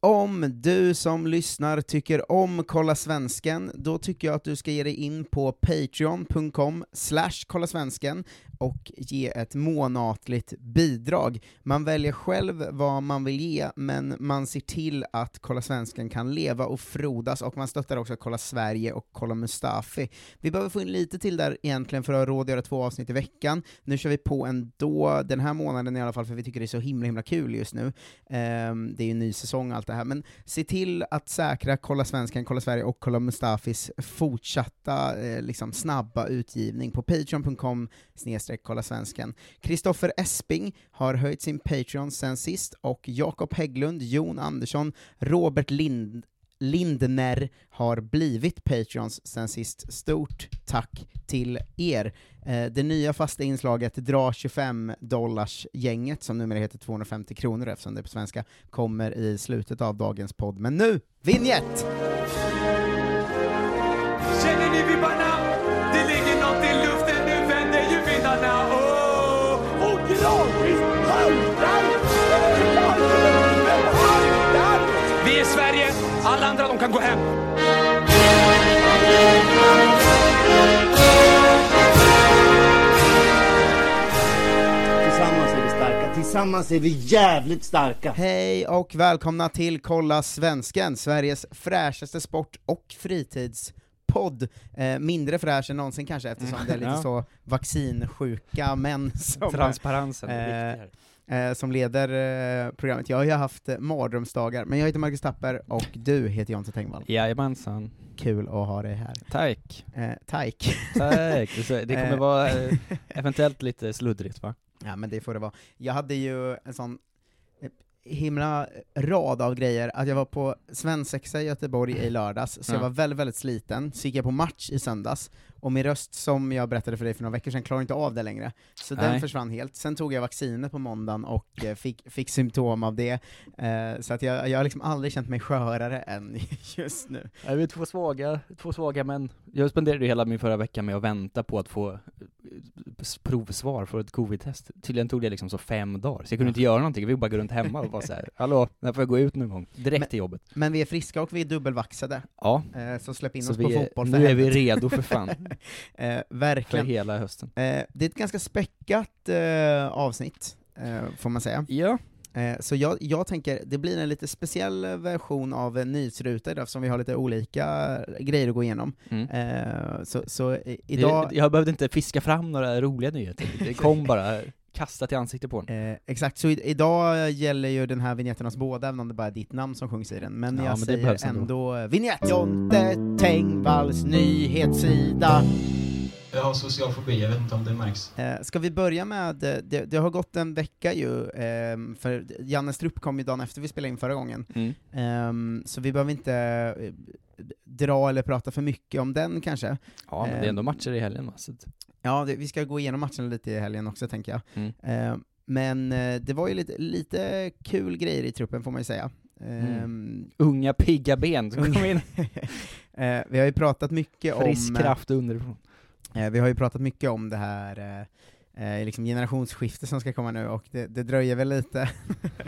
Om du som lyssnar tycker om Kolla Svensken, då tycker jag att du ska ge dig in på patreon.com slash kollasvensken och ge ett månatligt bidrag. Man väljer själv vad man vill ge, men man ser till att Kolla Svensken kan leva och frodas, och man stöttar också Kolla Sverige och Kolla Mustafi. Vi behöver få in lite till där egentligen för att ha råd att göra två avsnitt i veckan. Nu kör vi på ändå, den här månaden i alla fall, för vi tycker det är så himla himla kul just nu. Ehm, det är ju en ny säsong allt det här, men se till att säkra Kolla Svensken, Kolla Sverige och Kolla Mustafis fortsatta eh, liksom snabba utgivning på patreon.com kolla svensken. Kristoffer Esping har höjt sin Patreon sen sist, och Jakob Hägglund, Jon Andersson, Robert Lind Lindner har blivit Patreons sen sist. Stort tack till er! Eh, det nya fasta inslaget Dra 25 dollars gänget som numera heter 250 kronor eftersom det är på svenska, kommer i slutet av dagens podd. Men nu, vignett! Alla andra de kan gå hem. Tillsammans är vi starka, tillsammans är vi jävligt starka. Hej och välkomna till Kolla Svensken, Sveriges fräschaste sport och fritidspodd. Eh, mindre fräsch än någonsin kanske, eftersom det är lite Ja. så vaccinsjuka män som, Transparensen är eh, viktigare. Eh, som leder eh, programmet. Jag har ju haft eh, mardrömsdagar, men jag heter Marcus Tapper, och du heter Jonte Tengvall. Jajamensan. Kul att ha dig här. Tack. Eh, tack. Tack. Det kommer Eh. vara eh, eventuellt lite sluddrigt va? Ja men det får det vara. Jag hade ju en sån eh, himla rad av grejer, att jag var på svensexa i Göteborg i lördags, så jag Ja. var väldigt, väldigt sliten, så gick jag på match i söndags, och min röst, som jag berättade för dig för några veckor sedan, klarar inte av det längre. Så den Nej. försvann helt. Sen tog jag vaccinet på måndagen och eh, fick, fick symptom av det, eh, så att jag, jag har liksom aldrig känt mig skörare än just nu. Ja, vi är två svaga, två svaga män. Jag spenderade hela min förra vecka med att vänta på att få eh, provsvar för ett covid-test. Tydligen tog det liksom så fem dagar, så jag kunde inte göra någonting, fick bara gå runt hemma och vara så här. hallå, när får jag gå ut någon gång? Direkt Men- till jobbet. Men vi är friska och vi är dubbelvaxade, Ja, eh, så släpp in så oss vi på är, fotboll för nu är vi helvete. redo för fan, eh, för verkligen. hela hösten. Eh, det är ett ganska späckat eh, avsnitt, eh, får man säga. Ja, Eh, så jag, jag tänker, det blir en lite speciell version av en nyhetsruta idag, eftersom vi har lite olika grejer att gå igenom. mm. Eh, så, så idag, Jag, jag behövde inte fiska fram några roliga nyheter, det kom bara kastat i ansiktet på en. eh, exakt, så i, idag gäller ju den här vignetten oss båda, även om det bara är ditt namn som sjungs i den. Men Ja, jag men säger ändå. ändå, vignett! Jonte Tengvalls nyhetssida. Jag har social fobi, jag vet inte om det märks. Eh, ska vi börja med, eh, det, det har gått en vecka ju, ehm, för Janne Strupp kom ju dagen efter vi spelade in förra gången, Mm. Ehm, så vi behöver inte eh, dra eller prata för mycket om den kanske. Ja, men det är ändå matcher i helgen va? Så Ja, det, vi ska gå igenom matchen lite i helgen också tänker jag. mm. Ehm, men eh, det var ju lite, lite kul grejer i truppen får man ju säga. Ehm, Unga pigga ben som kom in, eh, vi har ju pratat mycket frisk om... kraft underifrån. Eh, vi har ju pratat mycket om det här eh, liksom generationsskifte som ska komma nu, och det, det dröjer väl lite.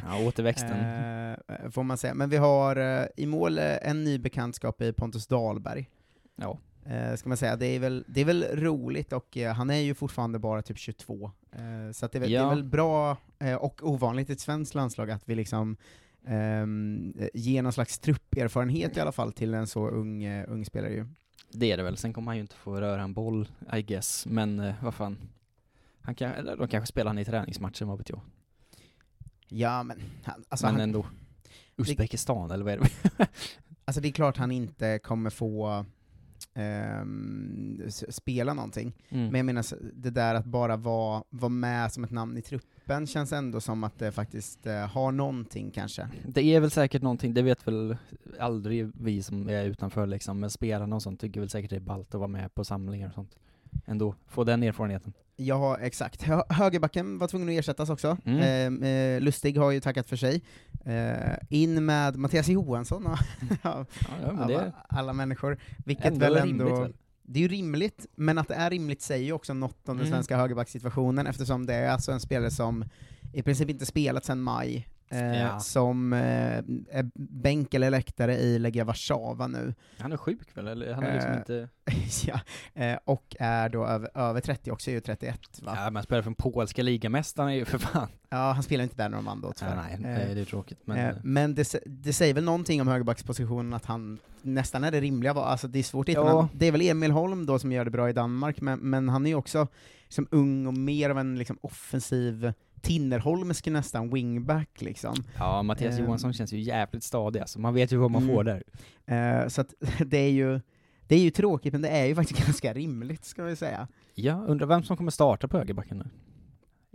Ja, återväxten. Eh, får man säga. Men vi har eh, i mål eh, en ny bekantskap i Pontus Dahlberg. Ja. Eh, ska man säga. Det är väl, det är väl roligt, och eh, han är ju fortfarande bara typ 22. Eh, så det, är väl, det är Ja. väl bra och ovanligt i ett svenskt landslag att vi liksom ehm, ger någon slags trupperfarenhet i alla fall till en så ung, eh, ung spelare ju. Det är det väl, sen kommer han ju inte få röra en boll, I guess, men eh, vad fan. Han kan, eller de kanske spelar han i träningsmatchen, vad vet jag. Ja men, han, alltså, men han, ändå. Uzbekistan, eller vad är det? alltså det är klart han inte kommer få s- spela någonting. Mm. Men jag menar, det där att bara vara, vara med som ett namn i truppen känns ändå som att det faktiskt eh, har någonting kanske. Det är väl säkert någonting, det vet väl aldrig vi som är utanför liksom, men spelarna och sånt tycker väl säkert det är ballt att vara med på samlingar och sånt. Ändå, få den erfarenheten. Ja, exakt. Hö högerbacken var tvungen att ersättas också. Mm. Ehm, eh, Lustig har ju tackat för sig. Eh, in med Mattias Johansson och Ja, det alla människor. Vilket ändå väl rimligt ändå... väl? Det är ju rimligt, men att det är rimligt säger ju också något om den Mm. svenska högerbacksituationen, eftersom det är alltså en spelare som i princip inte spelat sedan maj, eh, Ja. som eh, är bänk eller läktare i Legia Warszawa nu, Han är sjuk väl, eller han är liksom Eh, inte... ja, och är då över, över 30 också, är ju 31 va? Ja, men spelar för den polska ligamästaren är ju för fan. Ja, han spelar inte där Normando Ja, tyvärr. nej, Eh, nej, det är tråkigt. Men, men det, det säger väl någonting om högerbackspositionen att han nästan är det rimliga alltså det är svårt att hitta, Ja. det är väl Emil Holm då som gör det bra i Danmark, men, men han är ju också som ung och mer av en liksom, offensiv Tinnerholmsk nästan, wingback liksom. ja, Mattias eh, Johansson känns ju jävligt stadig alltså. man vet ju vad man Mm. får där. Eh, så att det är ju det är ju tråkigt, men det är ju faktiskt ganska rimligt, ska vi säga. Ja, undrar vem som kommer starta på högerbacken nu?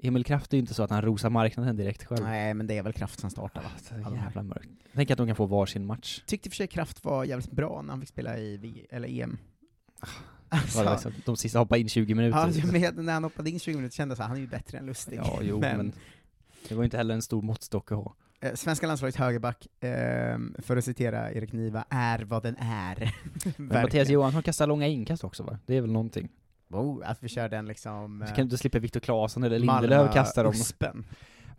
Emil Kraft är ju inte så att han rosar marknaden direkt själv. Nej, men det är väl Kraft som startar va? Ah, så Ja, de här. jävla mörkt. Tänk att de kan få varsin match. Tyckte i och för sig Kraft var jävligt bra när han fick spela i v- eller EM. Var det liksom, de sista hoppa in 20 minuter. Ja, jag med, när han hoppade in 20 minuter kände jag här, han är ju bättre än Lustig. Ja, jo, men, det var ju inte heller en stor måttstock att ha. Eh, Svenska landslagets högerback, ehm, för att citera Erik Niva, är vad den är. Men Mattias Johansson kastar långa inkast också va? Det är väl någonting? Oh, att vi kör den liksom... Så eh, kan du inte slippa Viktor Claesson eller Lindelöf kasta dem. Uspen.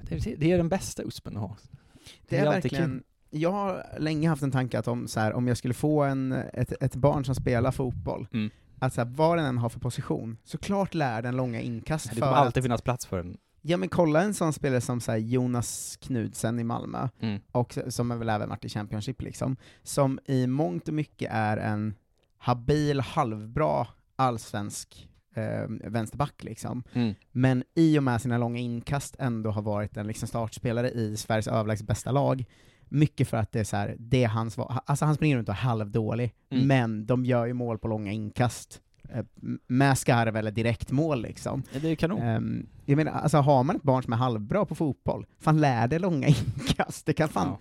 Det är, det är den bästa uspen att ha. Det är alltid verkligen... Jag har länge haft en tanke att om, så här, om jag skulle få en, ett, ett barn som spelar fotboll, Mm. Att så här, vad den än har för position, såklart lär den långa inkast Det för kommer alltid att, finnas plats för en. Ja men kolla en sån spelare som så här, Jonas Knudsen i Malmö, Mm. och som är väl även varit i Championship liksom, som i mångt och mycket är en habil, halvbra allsvensk eh, vänsterback liksom, Mm. men i och med sina långa inkast ändå har varit en liksom startspelare i Sveriges överlägset bästa lag, mycket för att det är så här, det är hans. Alltså han springer runt och är halvdålig, Mm. men de gör ju mål på långa inkast. eh, Med skarv eller direktmål liksom. Ja, det är kanon. Ehm, jag menar, alltså har man ett barn som är halvbra på fotboll, fan lär det långa inkast. Det kan fan, Ja.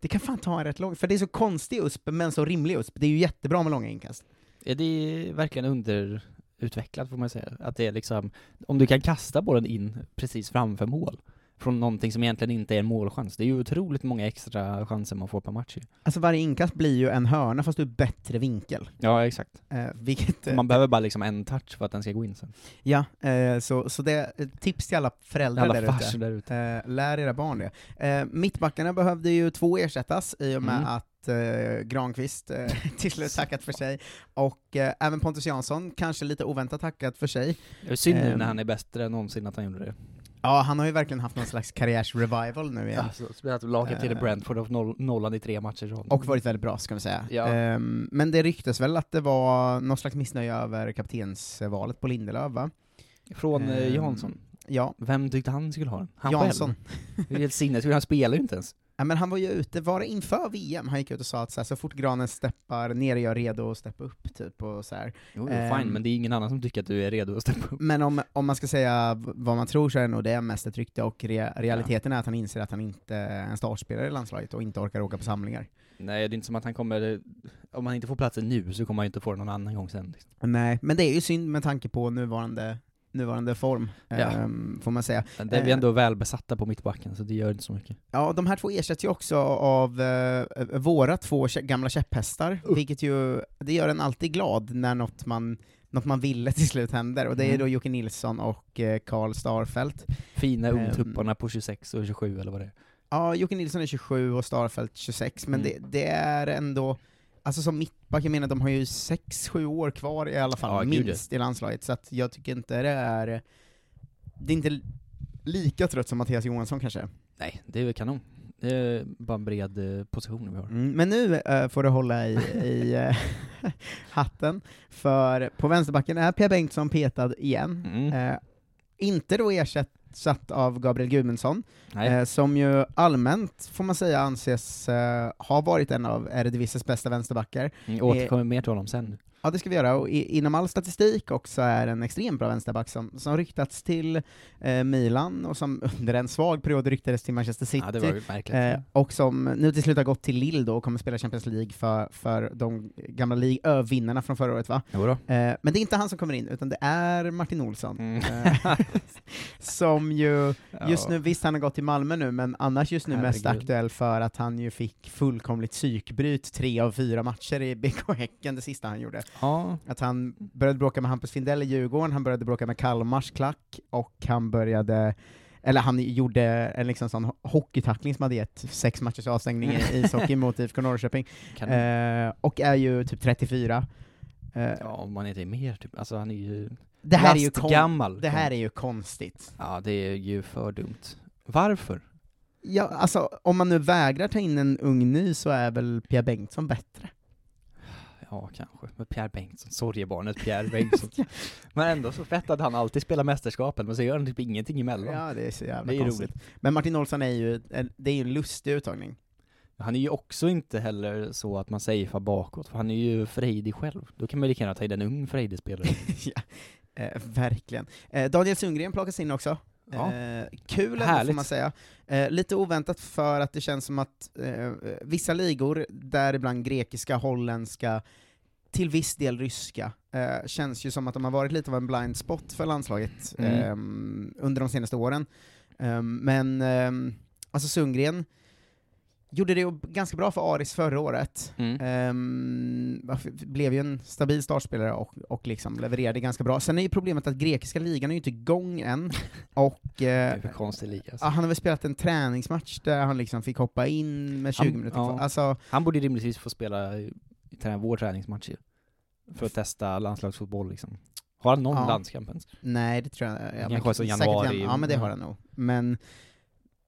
det kan fan ta en rätt lång, för det är så konstig USP, men så rimlig USP. Det är ju jättebra med långa inkast. Ja, det är verkligen underutvecklat får man säga. Att det är liksom, om du kan kasta bollen in precis framför mål, från någonting som egentligen inte är en målchans. Det är ju otroligt många extra chanser man får per match ju. Alltså varje inkast blir ju en hörna fast ur bättre vinkel. Ja, exakt. Eh, vilket, eh, Man behöver bara liksom en touch för att den ska gå in sen. Ja, eh, så, så det är ett tips till alla föräldrar Alla där farsor ute. där ute. Eh, lär era barn det. Eh, mittbackarna behövde ju två ersättas i och med Mm. att eh, Granqvist eh, till slut tackat för sig, och eh, även Pontus Jansson kanske lite oväntat tackat för sig. Det är synd nu Ehm. när han är bättre än någonsin att han gjorde det. Ja, han har ju verkligen haft någon slags karriärs-revival nu igen. Alltså, spelat laget till Eh. Brentford och noll, nollan i tre matcher. Så. Och varit väldigt bra, ska vi säga. Ja. Ehm, men det ryktes väl att det var någon slags missnöje över kaptensvalet på Lindelöf, va? Från Ehm, Jansson. Ja, Vem tyckte han skulle ha den? Han Jansson. själv? Det är helt sinnessjukt, han spelar ju inte ens. Ja, men han var ju ute, var det inför VM? Han gick ut och sa att så, här, så fort granen steppar ner är jag redo att steppa upp, typ, och så här. Jo, Ehm. fine, men det är ingen annan som tycker att du är redo att steppa upp. Men om, om man ska säga vad man tror så är det nog det mest ett rykte, och rea, realiteten är att han inser att han inte är en startspelare i landslaget och inte orkar åka på samlingar. Nej, det är inte som att han kommer, om han inte får platsen nu så kommer han inte få den någon annan gång sen. Liksom. Nej, men det är ju synd med tanke på nuvarande, nuvarande form, Ja. ehm, får man säga. Men det är vi Eh. ändå välbesatta på mittbacken, så det gör inte så mycket. Ja, de här två ersätts ju också av eh, våra två gamla käpphästar, vilket ju, det gör en alltid glad när något man, något man ville till slut händer, och det är Mm. då Jocke Nilsson och eh, Karl Starfelt. Fina Ehm. ungtupparna på 26 och 27 eller vad det är. Ja, Jocke Nilsson är 27 och Starfelt 26, men Mm. det, det är ändå, alltså som mittback, jag menar de har ju 6-7 år kvar i alla fall, Ja, minst, i landslaget, så att jag tycker inte det är, det är inte lika trött som Mattias Johansson kanske. Nej, det är väl kanon. Det är bara en bred eh, position vi har. Mm, men nu eh, får du hålla i, i eh, hatten, för på vänsterbacken är Pia Bengtsson petad igen. Mm. Eh, inte då ersatt av Gabriel Gudmundsson, eh, som ju allmänt, får man säga, anses eh, ha varit en av Eredivises bästa vänsterbackar. Mm, återkommer mer till honom sen. Ja, det ska vi göra, och i, inom all statistik också är en extremt bra vänsterback som, som ryktats till eh, Milan, och som under en svag period ryktades till Manchester City. Ja, det var ju. Eh, och som nu till slut har gått till Lille då och kommer spela Champions League för, för de gamla Ö-vinnarna från förra året va? Eh, men det är inte han som kommer in, utan det är Martin Olsson. Mm. Eh, som ju, just nu, visst han har gått till Malmö nu, men annars just nu mest Herregud. aktuell för att han ju fick fullkomligt psykbryt tre av fyra matcher i BK Häcken, det sista han gjorde. Ja, Att han började bråka med Hampus Findell i Djurgården, han började bråka med Kalmars klack, och han började eller han gjorde en liksom sån hockeytackling som hade gett sex matchers avstängning i ishockey mot IFK Norrköping, eh, och är ju typ 34. Eh, ja, om man inte är mer typ, alltså han är ju det, här är ju lastgammal. det här är ju konstigt. Ja, det är ju för dumt. Varför? Ja, alltså, om man nu vägrar ta in en ung ny så är väl Pia Bengtsson bättre? Ja, kanske. Men Pierre Bengtsson, sorgebarnet Pierre Bengtsson. men ändå så fett att han alltid spelar mästerskapen, men så gör han typ ingenting emellan. Ja, det är så jävla Det är konstigt. roligt. Men Martin Olsson är ju, det är ju en lustig uttagning. Han är ju också inte heller så att man safear bakåt, för han är ju frejdig själv. Då kan man ju lika gärna ta in en ung frejdig spelare. ja, eh, verkligen. Eh, Daniel Sundgren plockas in också. Ja. Eh, kul ändå, får man säga. Eh, lite oväntat för att det känns som att eh, vissa ligor, däribland grekiska, holländska, till viss del ryska, eh, känns ju som att de har varit lite av en blind spot för landslaget Mm. ehm, under de senaste åren. Ehm, men ehm, alltså Sundgren gjorde det ganska bra för Aris förra året. Mm. Ehm, blev ju en stabil startspelare och, och liksom levererade ganska bra. Sen är ju problemet att grekiska ligan är ju inte igång än, och Det eh, är för konstig liga. Alltså. han har väl spelat en träningsmatch där han liksom fick hoppa in med 20 Han- minuter ja. Alltså, Han borde rimligtvis få spela träna vår träningsmatch ju. För att testa landslagsfotboll liksom. Har han någon Ja. landskamp ens? nej det tror jag ja, kanske säkert januari- jan- Ja men det har han nog. Men,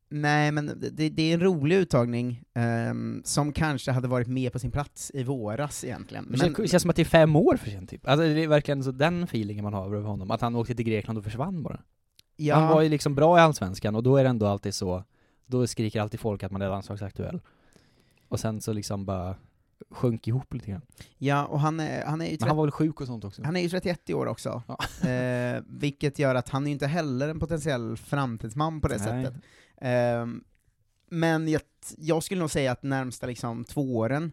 nej men det, det är en rolig uttagning, ehm, som kanske hade varit med på sin plats i våras egentligen. Men, det känns- känns som att det är fem år för sent typ. Alltså det är verkligen så den feelingen man har över honom, att han åkte till Grekland och försvann bara. ja, Han var ju liksom bra i Allsvenskan, och då är det ändå alltid så, då skriker alltid folk att man är landslagsaktuell. Och sen så liksom bara sjönk ihop lite grann. ja, och han är, han är ju Men han var väl sjuk och sånt också? Han är ju 31 i år också, Ja. eh, vilket gör att han är ju inte heller en potentiell framtidsman på det Nej. sättet. Ehm, men jag, jag skulle nog säga att närmsta liksom två åren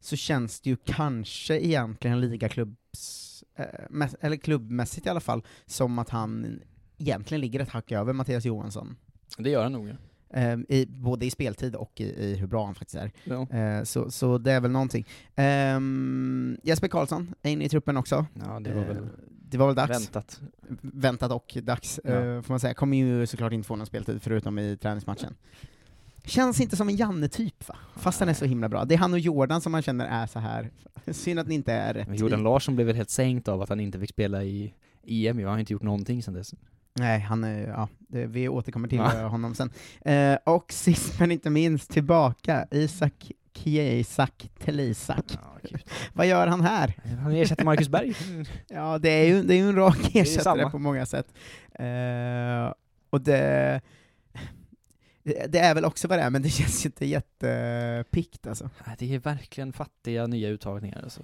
så känns det ju kanske egentligen ligaklubbs, eh, eller klubbmässigt i alla fall, som att han egentligen ligger ett hack över Mattias Johansson. Det gör han nog ja. Ehm, i, både i speltid och i, i hur bra han faktiskt är. Ja, Eh, så, så det är väl någonting. Ehm, Jesper Karlsson är inne i truppen också. ja det var väl det var väl dags. väntat. Väntat och dags, Ja. eh, får man säga. Kommer ju såklart inte få någon speltid, förutom i träningsmatchen. Känns inte som en Janne-typ va? Fast han är så himla bra. Det är han och Jordan som man känner är så här. Synd att ni inte är rätt Men Jordan i- Larsson blev väl helt sänkt av att han inte fick spela i EM ju, han har inte gjort någonting sedan dess. Nej, han är, ja, det, vi återkommer till Ja. honom sen. Eh, och sist men inte minst, tillbaka, Isak Kiesak Telisak. Ja. Vad gör han här? Han ersätter Marcus Berg. Ja, det är ju, det är ju en rak ersättare på många sätt. Eh, och det, det, är väl också vad det är, men det känns ju inte jättepikt alltså. Det är verkligen fattiga nya uttagningar alltså.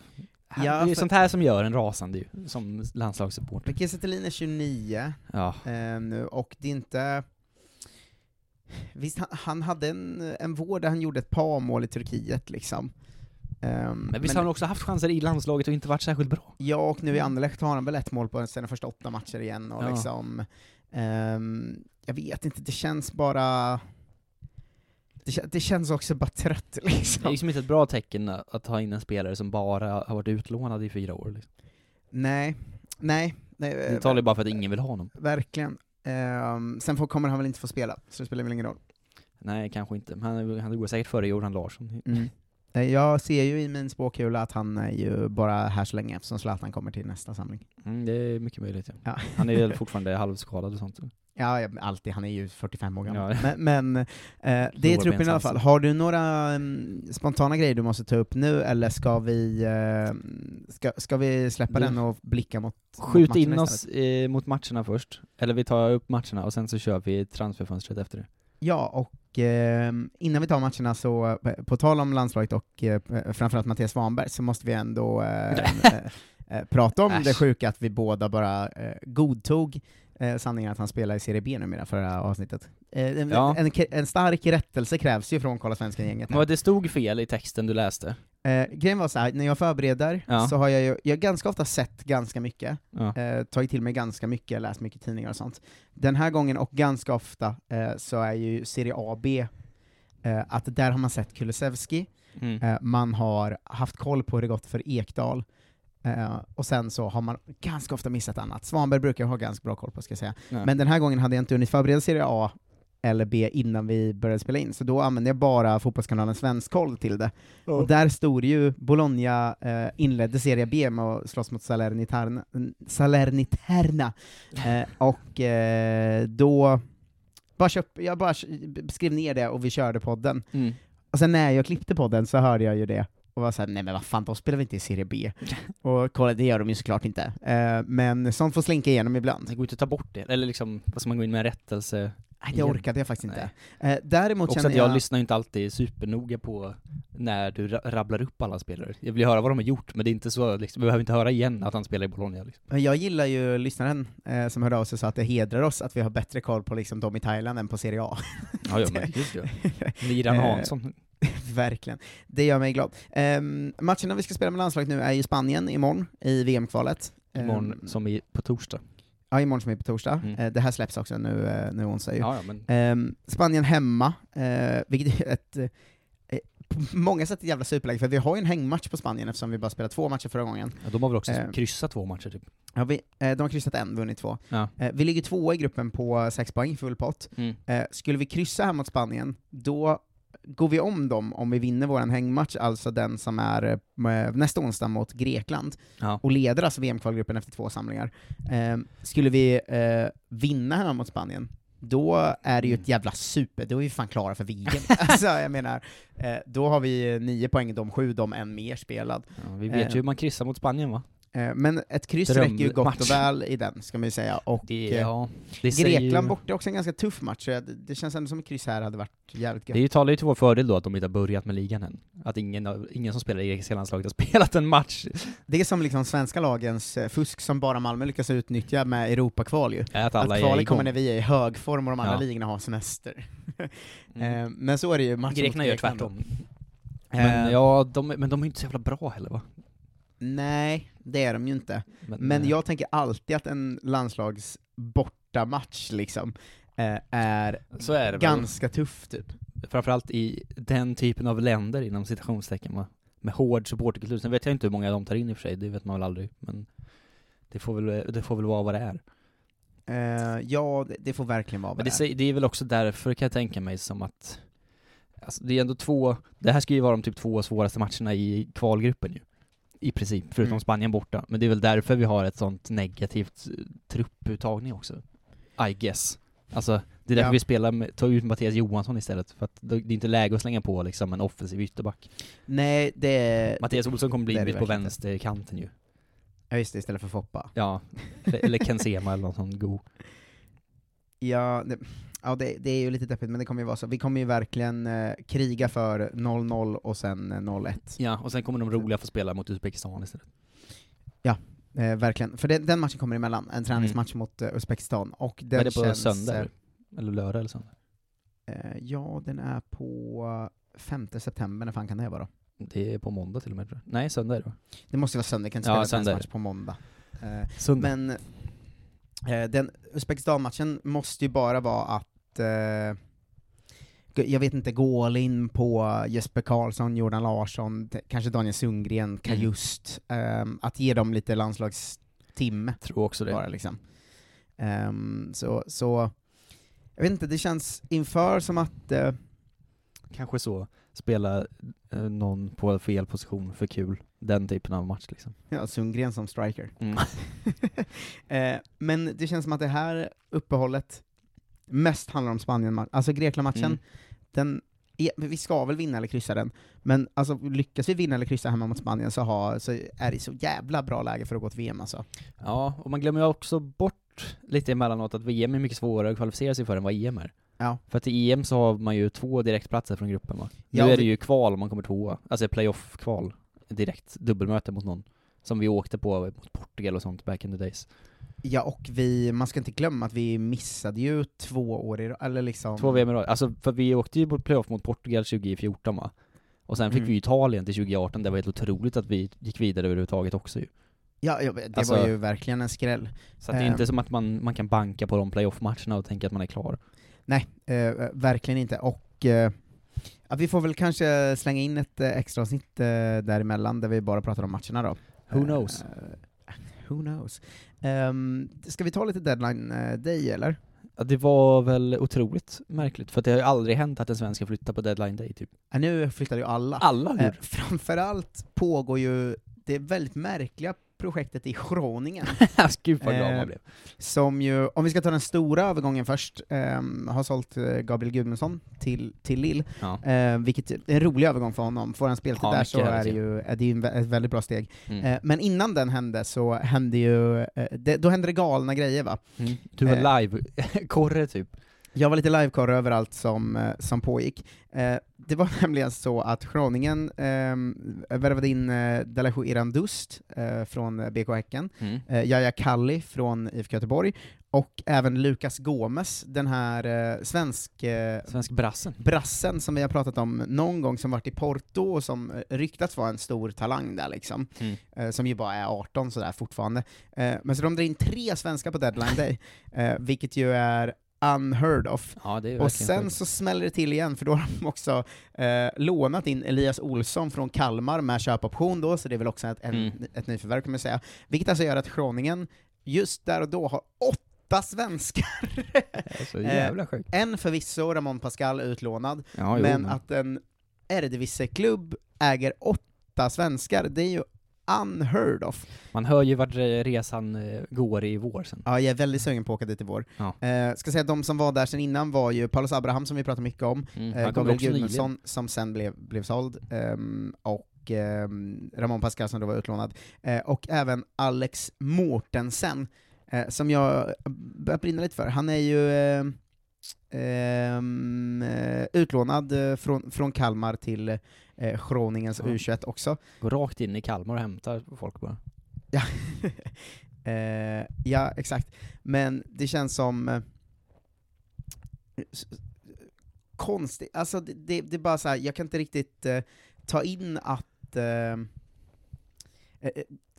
Ja, det är ju sånt här som gör en rasande ju, som landslagssupporter. Kiese är 29 Ja, eh, nu, och det är inte... Visst, han, han hade en, en vår där han gjorde ett par mål i Turkiet liksom. Ehm, men visst har han också haft chanser i landslaget och inte varit särskilt bra? Ja, och nu i Anderlecht har han väl ett mål på sina första åtta matcher igen, och Ja. liksom... ehm, jag vet inte, det känns bara... Det, det känns också bara trött Det är liksom. liksom inte ett bra tecken att ta in en spelare som bara har varit utlånad i fyra år. Liksom. Nej, nej, nej Det talar ju bara för att ingen vill ha honom. verkligen. Ehm, sen får, kommer han väl inte få spela, så det spelar väl ingen roll. Nej, kanske inte. Han, han går säkert före Jordan Larsson. Eh, Jag ser ju i min spåkula att han är ju bara här så länge, eftersom Zlatan kommer till nästa samling. Mm, det är mycket möjligt ja. Ja. Han är väl fortfarande halvskadad och sånt. Ja, alltid, han är ju 45 år gammal. Ja. Men, men eh, det är truppen i alla fall. Har du några mm, spontana grejer du måste ta upp nu, eller ska vi, eh, ska, ska vi släppa Du- den och blicka mot mot Skjut matcherna in oss eh, mot matcherna först, eller vi tar upp matcherna och sen så kör vi transferfönstret efter det. Ja, och eh, innan vi tar matcherna så, eh, på tal om landslaget och eh, framförallt Mattias Svanberg, så måste vi ändå eh, eh, eh, prata om Äsch. det sjuka att vi båda bara eh, godtog eh, sanningen att han spelar i Serie B numera förra avsnittet. Eh, en, Ja. en, en stark rättelse krävs ju från Kolla Svensken-gänget. Men det stod fel i texten du läste. Eh, grejen var så här, när jag förbereder Ja. så har jag ju, jag ganska ofta sett ganska mycket, Ja. eh, tagit till mig ganska mycket, läst mycket tidningar och sånt. Den här gången, och ganska ofta, eh, så är ju Serie A B, eh, att där har man sett Kulusevski, Mm. eh, man har haft koll på hur det gått för Ekdal, eh, och sen så har man ganska ofta missat annat. Svanberg brukar jag ha ganska bra koll på, ska jag säga. Ja. Men den här gången hade jag inte hunnit förbereda Serie A eller B innan vi började spela in, så då använde jag bara Fotbollskanalen Svensk-koll till det. Och där stod ju, Bologna eh, inledde Serie B med att slåss mot Salerniterna, Salerniterna. Eh, och eh, då bara köp, jag bara skrev ner det och vi körde podden. Mm. Och sen när jag klippte podden så hörde jag ju det, och var såhär, nej men vad fan, de spelar väl inte i Serie B? och kolla, det gör de ju såklart inte. Eh, men sånt får slinka igenom ibland. Det går inte att ta bort det, eller liksom, vad ska man gå in med en rättelse? Nej, det orkade jag faktiskt inte. Eh, däremot Också känner att jag, jag... lyssnar ju inte alltid supernoga på när du ra- rabblar upp alla spelare. Jag vill höra vad de har gjort, men det är inte så, liksom, vi behöver inte höra igen att han spelar i Bologna liksom. Jag gillar ju lyssnaren eh, som hörde av sig och sa att det hedrar oss att vi har bättre koll på liksom de i Thailand än på Serie A. Ja, ja men just det. Liran Eh, Hansson. Verkligen. Det gör mig glad. Um, matcherna vi ska spela med landslaget nu är ju Spanien imorgon i VM-kvalet. Imorgon Ehm, som i, på torsdag. Ja, imorgon som är på torsdag. Mm. Eh, det här släpps också nu, uh, nu onsdag ju. Ja, ja, men Ehm, Spanien hemma, eh, vilket är ett eh, på många sätt ett jävla superläge, för vi har ju en hängmatch på Spanien eftersom vi bara spelade två matcher förra gången. ja, de har väl också Eh. kryssat två matcher typ. Ja, vi, eh, de har kryssat en, vunnit två. Ja. Eh, vi ligger tvåa i gruppen på sex poäng, full pott. Mm. Eh, skulle vi kryssa här mot Spanien, då går vi om dem om vi vinner vår hängmatch, alltså den som är eh, nästa onsdag mot Grekland, Ja. och leder alltså VM-kvalgruppen efter två samlingar. Eh, skulle vi eh, vinna här mot Spanien, då är det ju ett jävla super, då är vi fan klara för VM. alltså jag menar, eh, då har vi nio poäng, de sju, de en mer spelad. Ja, vi vet Eh. ju hur man kryssar mot Spanien va? Eh, men ett kryss Dröm- räcker ju gott och match. väl i den, ska man ju säga. Och, Det, eh, ja, det Grekland ju, borta är också en ganska tuff match, så det känns ändå som ett kryss här hade varit jävligt gött. Det talar ju till vår fördel då att de inte har börjat med ligan än. Att ingen, ingen som spelar i grekiska landslaget har spelat en match. Det är som liksom svenska lagens eh, fusk som bara Malmö lyckas utnyttja med Europakval ju. Att alla att kvalet kommer när vi är i hög form och de andra Ja. ligorna har semester. Mm. Men så är det ju Grekerna gör Grekland då. tvärtom. Men, ja, de, men de är inte så jävla bra heller va? Nej, det är de ju inte. Men, Men jag tänker alltid att en landslags bortamatch liksom eh, är är det väl. ganska tuff typ. Framförallt i den typen av länder inom citationstecken va? Med hård supporterkultur. Sen vet jag inte hur många de tar in i och för sig, det vet man väl aldrig. Men det får väl, det får väl vara vad det är. Eh, ja, det, det får verkligen vara vad det, det är. det är väl också därför kan jag tänka mig som att Alltså det är ändå två, det här ska ju vara de typ två svåraste matcherna i kvalgruppen ju. I princip, förutom Mm. Spanien borta. Men det är väl därför vi har ett sånt negativt eh, trupputtagning också. I guess. Alltså, det är därför Ja. vi spelar med, tar ut Mattias Johansson istället, för att det är inte läge att slänga på liksom en offensiv ytterback. Nej, det... Mattias Olsson kommer bli är mitt på vänsterkanten ju. Ja just det, istället för Foppa. Ja, eller eller Ken Sema eller någon sån go. Ja, det, ja det, det är ju lite deppigt, men det kommer ju vara så. Vi kommer ju verkligen eh, kriga för 0-0 och sen eh, 0-1. Ja, och sen kommer de roliga få spela mot Uzbekistan istället. Eh, verkligen. För det, den matchen kommer emellan, en träningsmatch mot eh, Uzbekistan. Och den Mm. är det på känns, söndag eh, eller? Lördag eller söndag? Eh, ja, den är på 5 september, när fan kan det vara då? Det är på måndag till och med tror jag. Nej, söndag är det? Det måste vara söndag, jag kan inte Ja, spela är match på måndag. Eh, Söndag. men den Uzbekistan-matchen måste ju bara vara att eh, g- jag vet inte, gå all in på Jesper Karlsson, Jordan Larsson, kanske Daniel Sundgren, Kajust, ehm, att ge dem lite landslagstimme tror också det. bara liksom. Ehm, så, så, jag vet inte, det känns inför som att eh, Kanske så, spela eh, någon på fel position för kul. Den typen av match liksom. Ja, Sundgren som striker. Mm. eh, men det känns som att det här uppehållet mest handlar om Spanien, alltså Grekland-matchen, Mm. den är, vi ska väl vinna eller kryssa den, men alltså lyckas vi vinna eller kryssa hemma mot Spanien så, har, så är det så jävla bra läge för att gå till VM alltså. Ja, och man glömmer ju också bort lite emellanåt att VM är mycket svårare att kvalificera sig för än vad EM är. Ja. För att i EM så har man ju två direktplatser från gruppen va? Ja, nu är det ju kval om man kommer tvåa, alltså playoff-kval, direkt dubbelmöte mot någon. Som vi åkte på mot Portugal och sånt back in the days. Ja, och vi, man ska inte glömma att vi missade ju två år i eller liksom... Två VM i rad, alltså för vi åkte ju på playoff mot Portugal 2014 va? Och sen fick Mm. vi Italien till 2018, det var helt otroligt att vi gick vidare överhuvudtaget också ju. Ja, ja det Alltså- var ju verkligen en skräll. Så att det är Ehm. inte som att man, man kan banka på de playoff-matcherna och tänka att man är klar. Nej, eh, verkligen inte. Och eh, ja, vi får väl kanske slänga in ett eh, extra avsnitt eh, däremellan, där vi bara pratar om matcherna då. Who knows? Eh, who knows? Um, ska vi ta lite deadline eh, day eller? Ja, det var väl otroligt märkligt, för det har ju aldrig hänt att en svensk ska flytta på deadline day typ. Ja, nu flyttar ju alla. Alla Eh, hur? framförallt pågår ju det väldigt märkliga projektet i Groningen. Gud vad glad Eh, man blev. som ju, om vi ska ta den stora övergången först, ehm, har sålt eh, Gabriel Gudmundsson till, till Lille, Ja. eh, vilket är en rolig övergång för honom. Får han speltid Ja, där så är det ju är det ju ett väldigt bra steg. Mm. Eh, men innan den hände så hände ju, eh, det, då hände det galna grejer va. Mm. Du var eh, live, korre typ. Jag var lite livekorre över allt som, eh, som pågick. Eh, det var nämligen så att Groningen eh, värvade in eh, Dalajou Irandust eh, från eh, BK Häcken, Mm. eh, Jaja Kalli från IFK Göteborg, och även Lukas Gomes, den här eh, svensk eh, Svensk brassen. brassen som vi har pratat om någon gång, som varit i Porto och som eh, ryktats vara en stor talang där liksom, Mm. eh, som ju bara är 18 sådär fortfarande. Men så de drar in tre svenskar på deadline day, vilket ju är unheard of. Ja, Och sen sjukt. så smäller det till igen, för då har de också eh, lånat in Elias Olsson från Kalmar med köpoption då, så det är väl också ett, en, Mm. ett nyförvärv kan man säga. Vilket alltså gör att Groningen just där och då har åtta svenskar. Så jävla sjukt. en förvisso, Ramon Pascal, utlånad, Ja, jo, men men- att en Eredivisie-klubb äger åtta svenskar, det är ju unheard of. Man hör ju vart eh, resan eh, går i vår sen. Ja, jag är väldigt sugen på att åka dit i vår. Ja. Eh, ska säga att de som var där sen innan var ju Paulus Abraham, som vi pratat mycket om, Mm. eh, Gabriel. Gudmundsson, som sen blev, blev såld, ehm, och ehm, Ramon Pascal som då var utlånad, eh, och även Alex Mortensen, eh, som jag börjar brinna lite för. Han är ju eh, ehm, eh, utlånad eh, från, från Kalmar till eh, Groningens Ja. U21 också. Går rakt in i Kalmar och hämtar folk bara. Ja, eh, ja exakt. Men det känns som eh, konstigt, alltså det, det, det är bara så här, jag kan inte riktigt eh, ta in att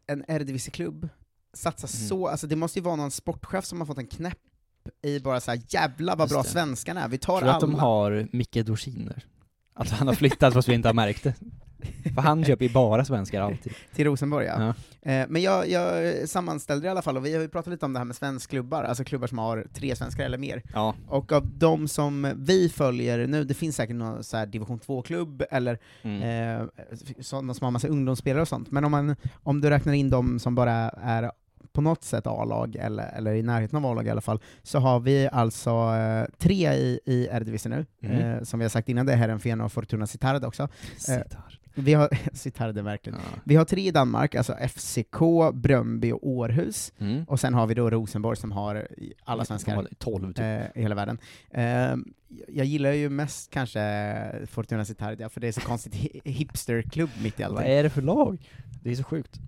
en Eredivisie-klubb satsar Mm. så, alltså det måste ju vara någon sportchef som har fått en knäpp i bara så här, jävla vad Just bra det. svenskarna är, vi tar Tror alla. att de har Micke Dorsiner? Att han har flyttat fast vi inte har märkt det? För han köper ju bara svenskar alltid. Till Rosenborg ja. Ja. Eh, men jag, jag sammanställde i alla fall, och vi har ju pratat lite om det här med svenskklubbar, alltså klubbar som har tre svenskar eller mer. Ja. Och av de som vi följer nu, det finns säkert någon så division 2-klubb, eller Mm. eh, sådana som har massa ungdomsspelare och sånt, men om, man, om du räknar in de som bara är på något sätt A-lag, eller, eller i närheten av A-lag i alla fall, så har vi alltså eh, tre i, i Eredivisie nu, Mm. eh, som vi har sagt innan, det är Heerenveen och Fortuna Sittard också. Sitar. Vi har, Sittard verkligen. Ja. Vi har tre i Danmark, alltså FCK, Bröndby och Århus, Mm. och sen har vi då Rosenborg som har alla svenskar De har 12 typ. eh, i hela världen. Eh, jag gillar ju mest kanske Fortuna Citardia, för det är så konstigt hi- hipsterklubb mitt i Vad allting. är det för lag? Det är så sjukt.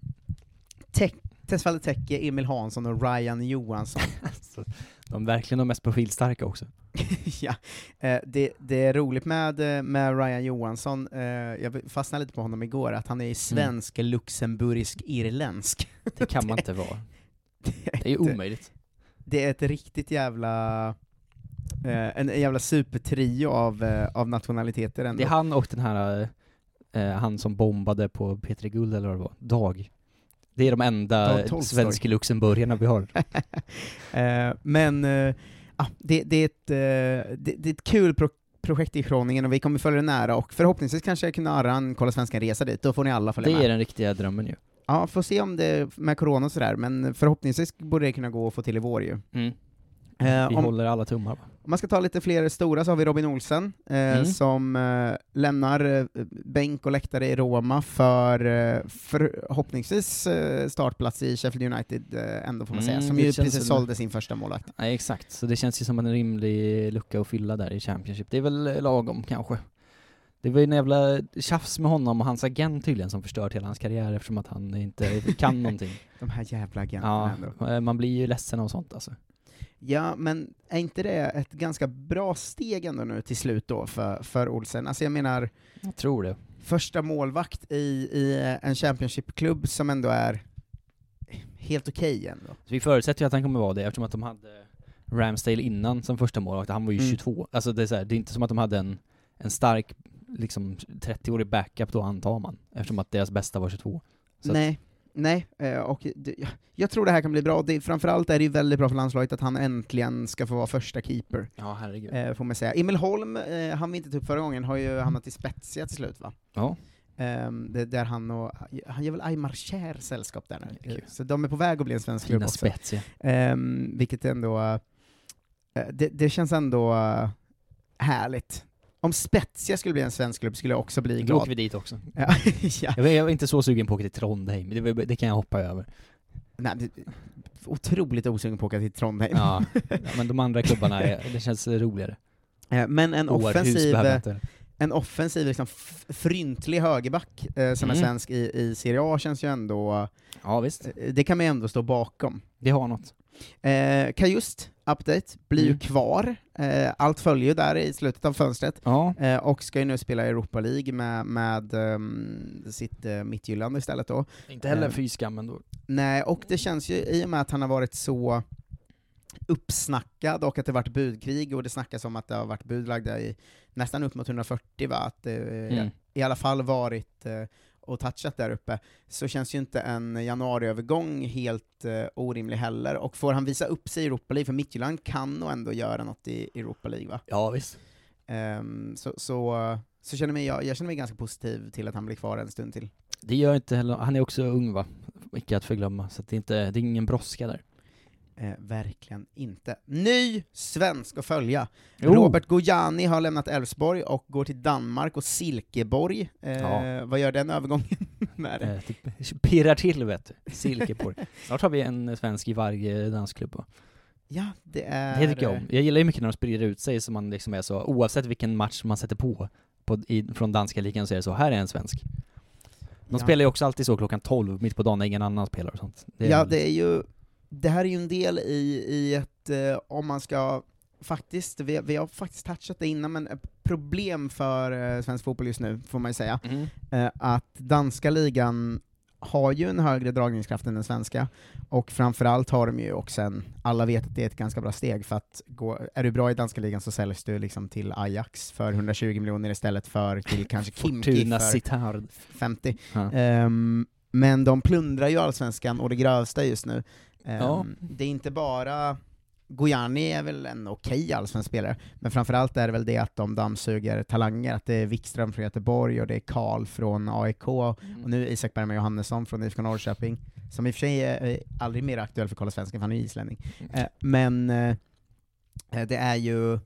Te- Tesfaye Tecke, Emil Hansson och Ryan Johansson. Alltså, de är verkligen de mest profilstarka också. ja, eh, det, det är roligt med, eh, med Ryan Johansson, eh, jag fastnade lite på honom igår, att han är svensk, luxemburgisk, irländsk. Det kan man inte vara. Det är ju ett- omöjligt. Det är ett riktigt jävla, eh, en jävla supertrio av, eh, av nationaliteter ändå. Det är han och den här, eh, han som bombade på P3 Guld eller vad det var, Dag. Det är de enda Dag Tolstoy. svensk-luxemburgarna vi har. Eh, men eh, ah, det, det, är ett, eh, det, det är ett kul pro projekt i Groningen och vi kommer följa det nära och förhoppningsvis kanske jag kan arra en Kolla Svenskan-resa dit, då får ni alla följa Det med. är den riktiga drömmen ju. Ja, får se om det med corona och sådär, men förhoppningsvis borde det kunna gå att få till i vår ju. Mm. Vi om, håller alla tummar? Om man ska ta lite fler stora så har vi Robin Olsen, eh, Mm. som eh, lämnar eh, bänk och läktare i Roma för eh, förhoppningsvis eh, startplats i Sheffield United eh, ändå får man säga, Mm, som ju precis väl- sålde sin första målvakt. Nej, exakt. Så det känns ju som en rimlig lucka att fylla där i Championship. Det är väl lagom kanske. Det var ju en jävla tjafs med honom och hans agent tydligen som förstört hela hans karriär eftersom att han inte kan någonting. De här jävla agenterna Ja, ändå. eh, man blir ju ledsen av sånt alltså. Ja, men är inte det ett ganska bra steg ändå nu till slut då för, för Olsen? Alltså jag menar, Jag tror det. första målvakt i, i en Championship-klubb som ändå är helt okej ändå. Så vi förutsätter ju att han kommer vara det eftersom att de hade Ramsdale innan som första målvakt, han var ju Mm. 22. Alltså det är, så här, det är inte som att de hade en, en stark, liksom 30-årig backup då antar man, eftersom att deras bästa var 22. Så nej, nej, eh, och jag- tror det här kan bli bra. Det, framförallt är det ju väldigt bra för landslaget att han äntligen ska få vara första keeper, Ja, herregud. eh, får man säga. Emil Holm, eh, han vi inte ta upp förra gången, har ju hamnat i Spezia till slut va? Ja. Um, det, där han och, han gör väl Aymar Cher sällskap där nu. Så de är på väg att bli en svensk klubb också. Spezia. Ehm, vilket ändå, det, det känns ändå härligt. Om Spezia skulle bli en svensk klubb skulle jag också bli Då glad. åker vi dit också. Ja, ja. Jag var inte så sugen på att åka till Trondheim, det, det kan jag hoppa över. Nej, det- otroligt osugen på att åka till Trondheim. Ja, ja men de andra klubbarna, är, det känns roligare. Men en Århus offensiv, en offensiv liksom, fryntlig högerback eh, som är Mm. svensk i, i Serie A känns ju ändå, Ja visst, eh, det kan man ju ändå stå bakom. det har något. Eh, Kajust, update, blir ju Mm. kvar. Eh, allt följer ju där i slutet av fönstret. Ja, Eh, och ska ju nu spela Europa League med, med ehm, sitt uh, Midtjylland istället då. inte heller Eh, fy skammen då. Nej, och det känns ju, i och med att han har varit så uppsnackad och att det varit budkrig, och det snackas om att det har varit budlagda i nästan upp mot 140 va, att det eh, Mm. i alla fall varit eh, och touchat där uppe, så känns ju inte en januariövergång helt eh, orimlig heller, och får han visa upp sig i Europa League, för Midtjylland kan nog ändå göra något i Europa League va? Ja visst. Ehm, så, så, så känner mig, jag, jag känner mig ganska positiv till att han blir kvar en stund till. Det gör inte heller, han är också ung va? Icke att förglömma, så det, är inte, det är ingen brådska där. Eh, verkligen inte. Ny svensk att följa! Jo. Robert Gojani har lämnat Elfsborg och går till Danmark och Silkeborg. Eh, Ja. Vad gör den övergången? med det? Eh, pirrar till vet du, Silkeborg. Snart har vi en svensk i varje dansklubb va? Ja, det är... Det tycker jag om. Jag gillar ju mycket när de sprider ut sig så man liksom är så, oavsett vilken match man sätter på, på i, från danska ligan så är det så, här är en svensk. De ja. spelar ju också alltid så klockan 12 mitt på dagen när ingen annan spelar och sånt. Det Ja, väl- det är ju... Det här är ju en del i, i ett, eh, om man ska faktiskt, vi, vi har faktiskt touchat det innan, men ett problem för eh, svensk fotboll just nu, får man ju säga, Mhm. eh, att danska ligan har ju en högre dragningskraft än den svenska, och framförallt har de ju också en, alla vet att det är ett ganska bra steg, för att gå, är du bra i danska ligan så säljs du liksom till Ajax för 120 miljoner istället för till kanske Kimki för Sittard. 50. Ja. Ehm, men de plundrar ju allsvenskan och det grövsta just nu. Ehm, Ja. Det är inte bara Gojani är väl en okej allsvensk spelare, men framförallt är det väl det att de dammsuger talanger, att det är Wikström från Göteborg och det är Karl från AIK, och nu Isak Bergman Johannesson från IFK Norrköping, som i och för sig är aldrig mer aktuell för Kolla Svensken, för han är ju islänning. Eh, men eh, eh, det är ju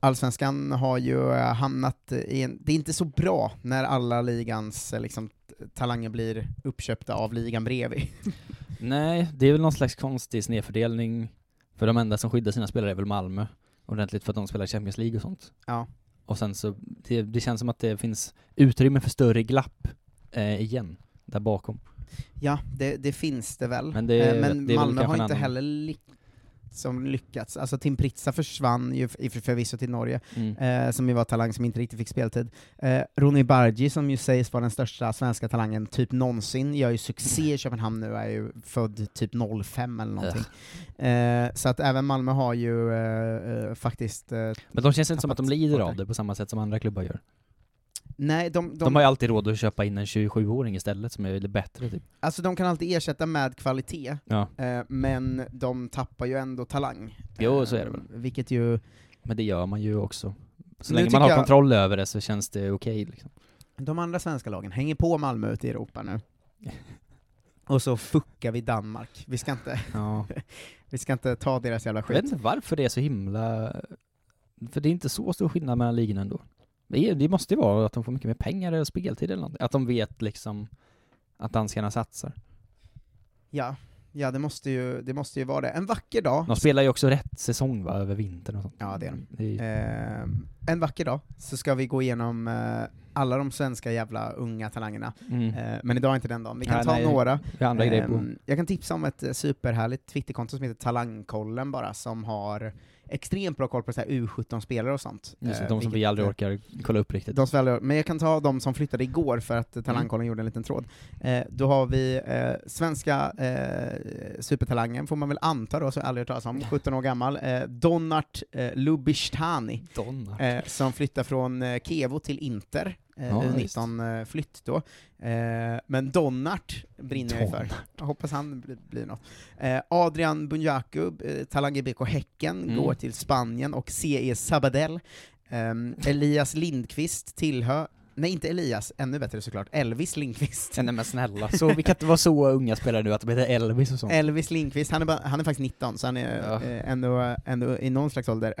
Allsvenskan har ju hamnat i en, det är inte så bra när alla ligans liksom, talanger blir uppköpta av ligan bredvid. Nej, det är väl någon slags konstig snedfördelning. För de enda som skyddar sina spelare är väl Malmö, ordentligt för att de spelar Champions League och sånt. Ja. Och sen så, det, det känns som att det finns utrymme för större glapp eh, igen, där bakom. Ja, det, det finns det väl. Men det- Eh, men Malmö har inte annan- heller ly- som lyckats. Alltså Tim Pritsa försvann ju förvisso till Norge, Mm. eh, som ju var talang som inte riktigt fick speltid. Eh, Ronny Bargi, som ju sägs vara den största svenska talangen typ någonsin, gör ju succé i Köpenhamn nu, är ju född typ 05 eller någonting. Eh, så att även Malmö har ju eh, eh, faktiskt... Eh, Men de känns inte som att de lider av det på samma sätt som andra klubbar gör. Nej, de, de, De, har ju alltid råd att köpa in en 27-åring istället som är lite bättre typ. alltså de kan alltid ersätta med kvalitet, Ja, eh, men de tappar ju ändå talang. Jo, så är det väl. Vilket ju... men det gör man ju också. Så Nu länge man har jag- kontroll över det så känns det okej liksom. De andra svenska lagen hänger på Malmö ute i Europa nu. Och så fuckar vi Danmark. Vi ska inte, Ja. vi ska inte ta deras jävla Jag vet skit. inte varför det är så himla För det är inte så stor skillnad mellan ligorna ändå. Det, är, det måste ju vara att de får mycket mer pengar eller speltid eller någonting. Att de vet liksom att danskarna satsar. Ja, ja det, måste ju, det måste ju vara det. En vacker dag, De spelar ju också rätt säsong va, över vintern och sånt. Ja, det är de. Det är, eh, en vacker dag, så ska vi gå igenom eh, alla de svenska jävla unga talangerna. mm. Eh, men idag är inte den dagen. Vi kan Nej, ta nej, några. Andra. Ehm, Jag kan tipsa om ett eh, superhärligt Twitterkonto som heter Talangkollen bara, som har extremt bra koll på så här U17-spelare och sånt. Just Eh, de som vi aldrig eh, orkar kolla upp riktigt. De som aldrig, men jag kan ta de som flyttade igår för att Mm. Talangkollen gjorde en liten tråd. Eh, då har vi eh, svenska eh, supertalangen, får man väl anta då, som jag aldrig hört talas om, 17 år gammal, Donart eh, Lubishtani, som flyttar från Kevo till Inter, eh, Ja, U19-flytt då. Eh, men Donnart brinner jag ju för. Jag hoppas han blir, blir något. Eh, Adrian Bunjaku, eh, Talang BK Häcken, Mm. går till Spanien och CE Sabadell. Ehm, Elias Lindqvist tillhör, nej inte Elias, ännu bättre såklart, Elvis Lindqvist. Nej men snälla, så, vi kan inte vara så unga spelare nu att de heter Elvis och sånt. Elvis Lindqvist, han är, bara, han är faktiskt 19, så han är Ja. eh, ändå, ändå i någon slags ålder.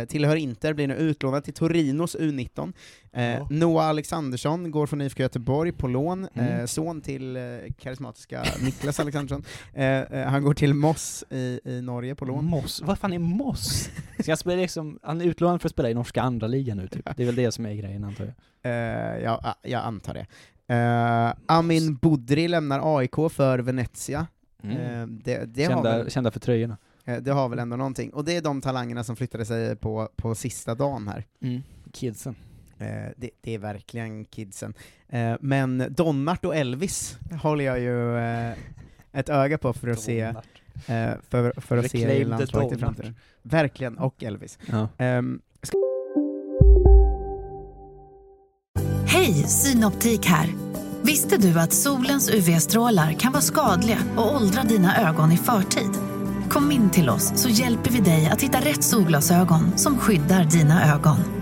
Eh, tillhör Inter, blir nu utlånad till Torinos U19. Eh. Noah Alexandersson går från IFK Göteborg på lån, Mm. eh, son till eh, karismatiska Niklas Alexandersson. Eh, eh, han går till Moss i, i Norge på lån. Moss, vad fan är Moss? Ska jag spela liksom, han är utlånad för att spela i norska andra ligan nu typ. Det är väl det som är grejen antar jag. Eh, ja, jag antar det. Eh, Amin Budri lämnar AIK för Venezia. Eh, det, det, har kända, väl, kända för tröjorna. eh, det har väl ändå någonting. Och det är de talangerna som flyttade sig på, på sista dagen här. Kidsen. Eh, det, det är verkligen kidsen. Eh, men Donnart och Elvis håller jag ju eh, ett öga på för att se, eh, för, för att se i Reclaim the landslaget i framtiden. Verkligen, och Elvis. Ja. Ehm, Hej, Synoptik här. Visste du att solens UV-strålar kan vara skadliga och åldra dina ögon i förtid? Kom in till oss så hjälper vi dig att hitta rätt solglasögon som skyddar dina ögon.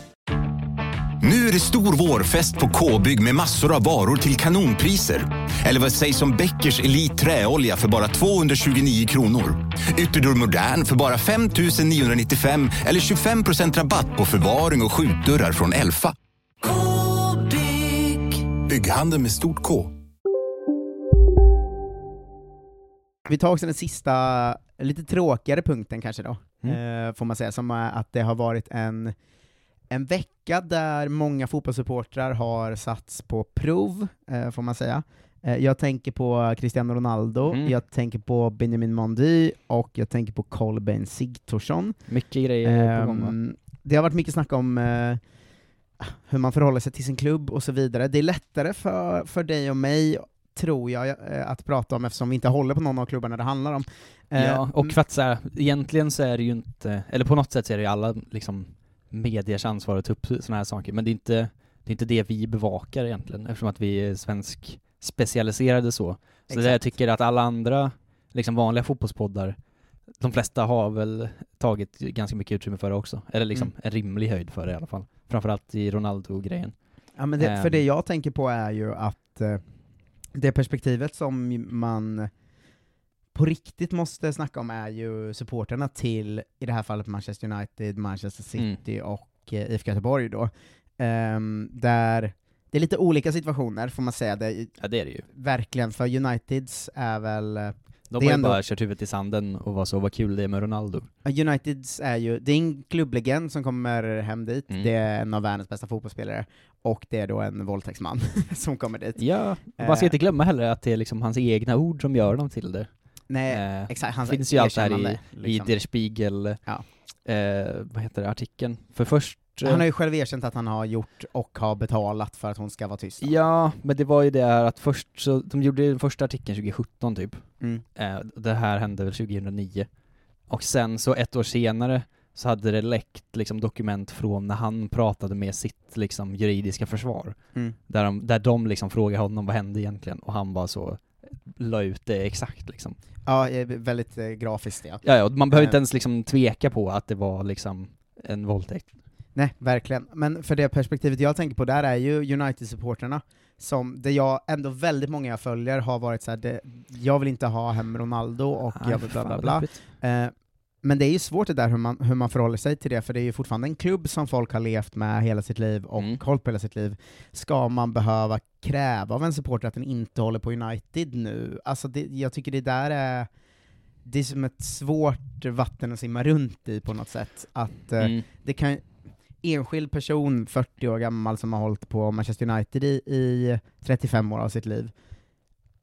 Nu är det stor vårfest på K-bygg med massor av varor till kanonpriser. Eller vad sägs om Bäckers Elite Träolja för bara 229 kronor? Ytterdörr Modern för bara 5 995 eller 25% rabatt på förvaring och skjutdörrar från Elfa. K-bygg. Bygghandeln med stort K. Vi tar också den sista, lite tråkigare punkten kanske då, Mm. eh, får man säga, som är att det har varit en, en vecka där många fotbollssupportrar har satts på prov, eh, får man säga. Eh, jag tänker på Cristiano Ronaldo, Mm. jag tänker på Benjamin Mendy, och jag tänker på Kolbeinn Sigthorsson. Mycket grejer på gång va? Ehm, det har varit mycket snack om eh, hur man förhåller sig till sin klubb och så vidare. Det är lättare för, för dig och mig, tror jag, eh, att prata om eftersom vi inte håller på någon av klubbarna det handlar om. Eh, Ja, och för att så här, egentligen så är det ju inte, eller på något sätt så är det ju alla liksom mediers ansvar att ta upp sådana här saker, men det är inte det, är inte det vi bevakar egentligen, eftersom att vi är svensk specialiserade så. Så det jag tycker att alla andra, liksom vanliga fotbollspoddar, de flesta har väl tagit ganska mycket utrymme för det också, eller liksom Mm. en rimlig höjd för det i alla fall. Framförallt i Ronaldo-grejen. Ja, men det, för Ehm. det jag tänker på är ju att eh, det perspektivet som man på riktigt måste snacka om är ju supporterna till, i det här fallet Manchester United, Manchester City och eh, IFK Göteborg då. Ehm, där det är lite olika situationer får man säga, det, Ja det är det ju. verkligen, för Uniteds är väl eh, De har ju ändå- bara kört huvudet i sanden och var så, vad kul det är med Ronaldo. Uniteds är ju, det är en klubblegend som kommer hem dit, Mm. det är en av världens bästa fotbollsspelare, och det är då en våldtäktsman som kommer dit. Ja, man ska Eh, inte glömma heller att det är liksom hans egna ord som gör dem till det. Nej, Eh, exakt, hans Det finns ju allt här i, erkännande, i liksom. Der Spiegel, Ja. eh, vad heter det, artikeln. För först... eh, Han har ju själv erkänt att han har gjort och har betalat för att hon ska vara tyst. Ja, men det var ju det här att först så, de gjorde den första artikeln 2017 typ. Mm. Eh, det här hände väl 2009. Och sen så ett år senare så hade det läckt liksom dokument från när han pratade med sitt liksom juridiska försvar. Mm. Där de, där de liksom frågade honom vad hände egentligen och han bara så la ut det exakt liksom. Ja, eh, väldigt eh, grafiskt ja. Ja, ja, man behöver Eh, inte ens liksom tveka på att det var liksom en våldtäkt. Nej, verkligen. Men för det perspektivet jag tänker på där är ju United-supporterna, som, det jag, ändå väldigt många jag följer har varit så här, det, jag vill inte ha hem Ronaldo och Nej, jag vill bla bla bla. Eh, men det är ju svårt det där hur man, hur man förhåller sig till det, för det är ju fortfarande en klubb som folk har levt med hela sitt liv och Mm. hållit på hela sitt liv. Ska man behöva kräva av en supporter att den inte håller på United nu? Alltså det, jag tycker det där är det är som ett svårt vatten att simma runt i på något sätt. Att eh, Mm. det kan enskild person, 40 år gammal, som har hållit på Manchester United i, i 35 år av sitt liv,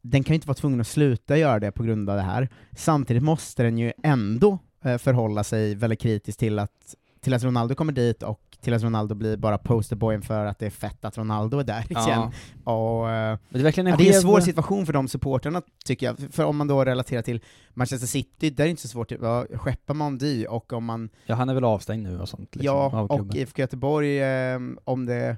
den kan ju inte vara tvungen att sluta göra det på grund av det här. Samtidigt måste den ju ändå förhålla sig väldigt kritiskt till att, till att Ronaldo kommer dit och till att Ronaldo blir bara posterboyen för att det är fett att Ronaldo är där Ja. igen. Och, eh, det är verkligen en ja, det är en svår situation för de supporterna, tycker jag. För om man då relaterar till Manchester City, där är det inte så svårt, ja, skeppar man dy, och om man Ja, han är väl avstängd nu och sånt liksom, Ja, och. IFK Göteborg, eh, om det...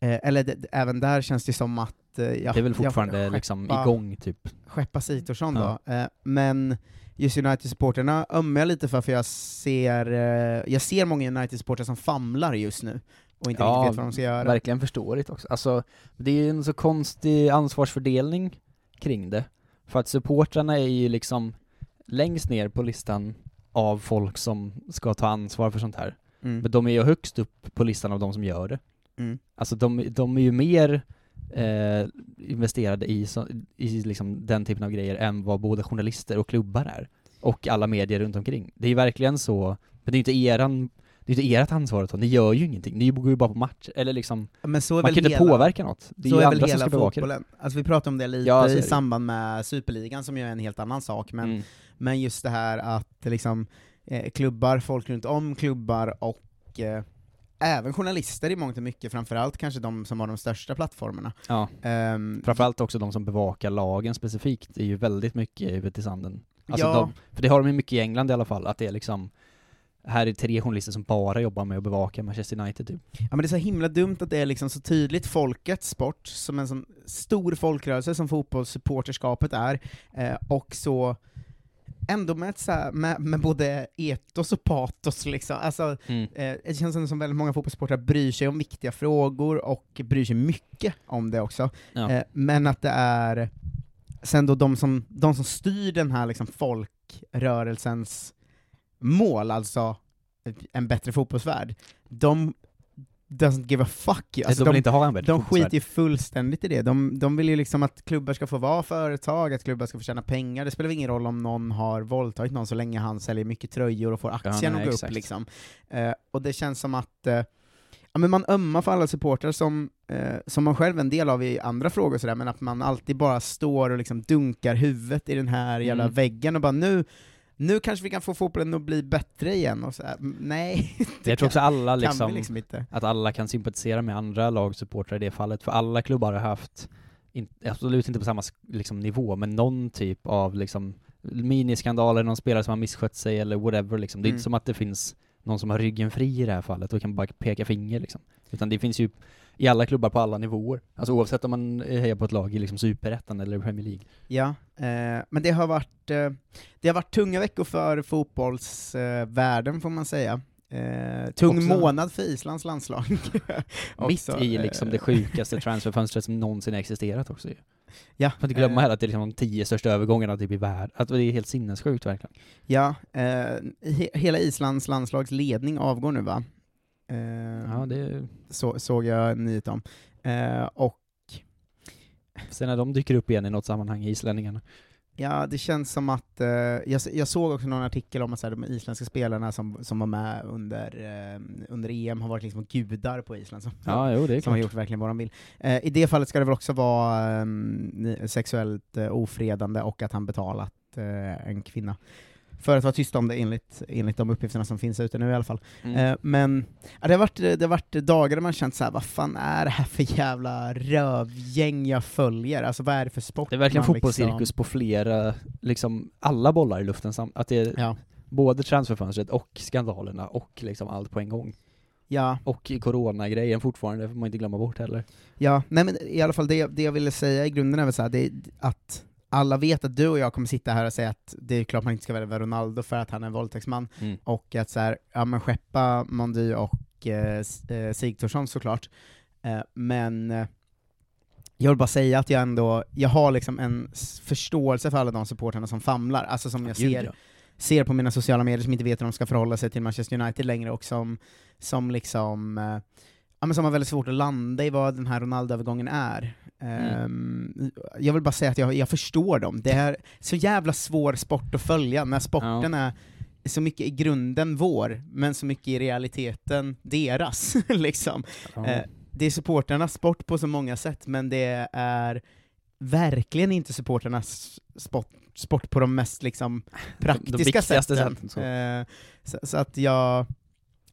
Eh, eller det, även där känns det som att... Eh, ja, det är väl fortfarande liksom skeppa- igång typ. Skeppa Sitorsson Ja. då. Eh, men just United-supporterna ömmar jag lite för, för jag ser, eh, jag ser många United-supportrar som famlar just nu, och inte riktigt vet vad de ska göra. verkligen förståeligt också. Alltså, det är ju en så konstig ansvarsfördelning kring det. För att supportrarna är ju liksom längst ner på listan av folk som ska ta ansvar för sånt här. Mm. Men de är ju högst upp på listan av de som gör det. Mm. Alltså de, de är ju mer eh, investerade i, så, i liksom den typen av grejer än vad både journalister och klubbar är. Och alla medier runt omkring. Det är verkligen så, men det är inte eran det är inte ert ansvar att ta, ni gör ju ingenting, ni går ju bara på match, eller liksom, man kan ju inte hela- påverka något. Det är så ju är andra väl som hela ska bevaka det. fotbollen. Alltså vi pratade om det lite Ja, i samband med Superligan, som ju är en helt annan sak, men, Mm. men just det här att liksom, eh, klubbar, folk runt om klubbar och eh, även journalister i mångt och mycket, framförallt kanske de som har de största plattformarna. Ja. Ehm, Framförallt också de som bevakar lagen specifikt, är ju väldigt mycket huvudet i sanden. Alltså Ja. de, för det har de ju mycket i England i alla fall, att det är liksom här är tre journalister som bara jobbar med att bevaka Manchester United typ. Ja men det är så himla dumt att det är liksom så tydligt folkets sport, som en sån stor folkrörelse som fotbollssupporterskapet är, eh, och så ändå med, så här, med, med både etos och patos liksom. Alltså, Mm. eh, det känns som väldigt många fotbollssupportrar bryr sig om viktiga frågor och bryr sig mycket om det också. Ja. Eh, men att det är sen då de som, de som styr den här liksom folkrörelsens mål, alltså en bättre fotbollsvärld, de doesn't give a fuck. Alltså, de De fotbollsvärld. skiter ju fullständigt i det. De, de vill ju liksom att klubbar ska få vara företag, att klubbar ska få tjäna pengar. Det spelar ingen roll om någon har våldtagit någon så länge han säljer mycket tröjor och får aktien nej, att gå exakt. upp liksom. Eh, och det känns som att eh, ja, men man ömmar för alla supportrar som, eh, som man själv är en del av i andra frågor sådär, men att man alltid bara står och liksom dunkar huvudet i den här jävla Mm. väggen och bara nu nu kanske vi kan få fotbollen att bli bättre igen, och så här. Nej. det Jag tror också alla liksom, liksom att alla kan sympatisera med andra lagsupportrar i det fallet, för alla klubbar har haft, in, absolut inte på samma liksom, nivå, men någon typ av liksom miniskandaler, någon spelare som har misskött sig eller whatever liksom. Det är Mm. inte som att det finns någon som har ryggen fri i det här fallet och kan bara peka finger liksom. Utan det finns ju i alla klubbar på alla nivåer. Alltså oavsett om man hejar på ett lag i liksom Superettan eller Premier League. Ja, eh, men det har varit, eh, det har varit tunga veckor för fotbollsvärlden eh, får man säga. Eh, tung Också- månad för Islands landslag. Mitt i liksom eh, det sjukaste transferfönstret som någonsin existerat också ju. Ja, Får inte glömma eh, heller att det är liksom de tio största övergångarna typ i världen. Att det är helt sinnessjukt verkligen. Ja, eh, he hela Islands landslags ledning avgår nu va? Eh, Ja, det... så, såg jag en nyhet om. Och Sen när de dyker upp igen i något sammanhang, islänningarna. Ja, det känns som att, eh, jag, jag såg också någon artikel om att så här, de isländska spelarna som, som var med under, eh, under EM har varit liksom gudar på Island, som, Ja, jo, som har gjort verkligen vad de vill. Eh, I det fallet ska det väl också vara eh, sexuellt eh, ofredande och att han betalat eh, en kvinna för att vara tyst om det enligt, enligt de uppgifterna som finns ute nu i alla fall. Mm. Eh, men ja, det, har varit, det har varit dagar där man känt såhär, vad fan är det här för jävla rövgäng jag följer? Alltså vad är det för sport? Det är verkligen man fotbollscirkus liksom- på flera, liksom alla bollar i luften att det är Ja. både transferfönstret och skandalerna och liksom allt på en gång. Ja. Och coronagrejen fortfarande, det får man inte glömma bort heller. Ja, nej men i alla fall det, det jag ville säga i grunden är väl så här, det att alla vet att du och jag kommer sitta här och säga att det är klart man inte ska välja Ronaldo för att han är en våldtäktsman, Mm. och att så här, ja men skeppa Mondy och eh, eh, Sigthorsson såklart, eh, men eh, jag vill bara säga att jag ändå, jag har liksom en förståelse för alla de supportrarna som famlar, alltså som jag ser, ser på mina sociala medier som inte vet hur de ska förhålla sig till Manchester United längre, och som, som liksom, eh, ja men som har väldigt svårt att landa i vad den här Ronaldo-övergången är. Ehm, jag vill bara säga att jag, jag förstår dem, det är så jävla svår sport att följa, när sporten är så mycket i grunden vår, men så mycket i realiteten deras. liksom. Ja. Eh, det är supporternas sport på så många sätt, men det är verkligen inte supporternas sport, sport på de mest liksom, praktiska viktigaste sätten. sätten, så. Eh, så, så att jag,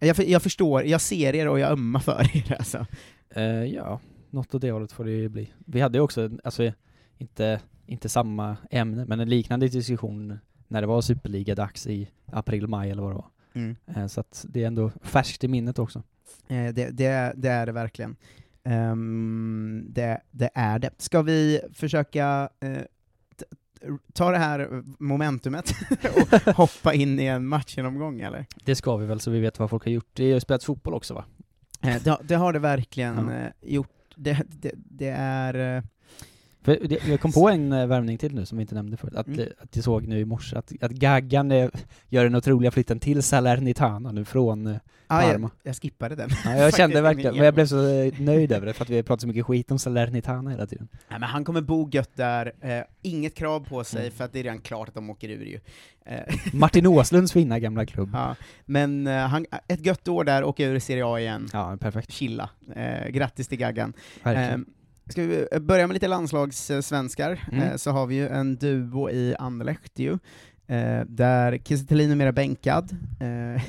jag, jag förstår, jag ser er och jag ömmar för er alltså. Eh, ja, något åt det hållet får det ju bli. Vi hade ju också, alltså inte, inte samma ämne, men en liknande diskussion när det var superliga-dags i april, maj eller vad det var. Mm. Eh, så att det är ändå färskt i minnet också. Eh, det, det, det är det verkligen. Ehm, det, det är det. Ska vi försöka t- ta det här momentumet och hoppa in i en matchgenomgång eller? Det ska vi väl så vi vet vad folk har gjort. Det är ju spelat fotboll också va? Eh, det, det har det verkligen Ja. eh, gjort. Det, det, det är... För jag kom på en eh, värvning till nu som vi inte nämnde förut, att, Mm. att jag såg nu i morse att, att Gaggan eh, gör den otroliga flytten till Salernitana nu från ah, Parma. jag, jag skippade den. Ja, jag kände verkligen, men jag blev så nöjd över det för att vi pratat så mycket skit om Salernitana hela tiden. Nej, men han kommer bo gött där, eh, inget krav på sig, Mm. för att det är redan klart att de åker ur ju. Martin Åslunds fina gamla klubb. Ja, men eh, han, ett gött år där, åka ur Serie A igen. Ja, perfekt. Chilla. Eh, grattis till Gaggan. Verkligen. Ska vi börja med lite landslagssvenskar, Mm. eh, så har vi ju en duo i Anderlecht ju, eh, där Kiese Thelin är mera bänkad. Eh,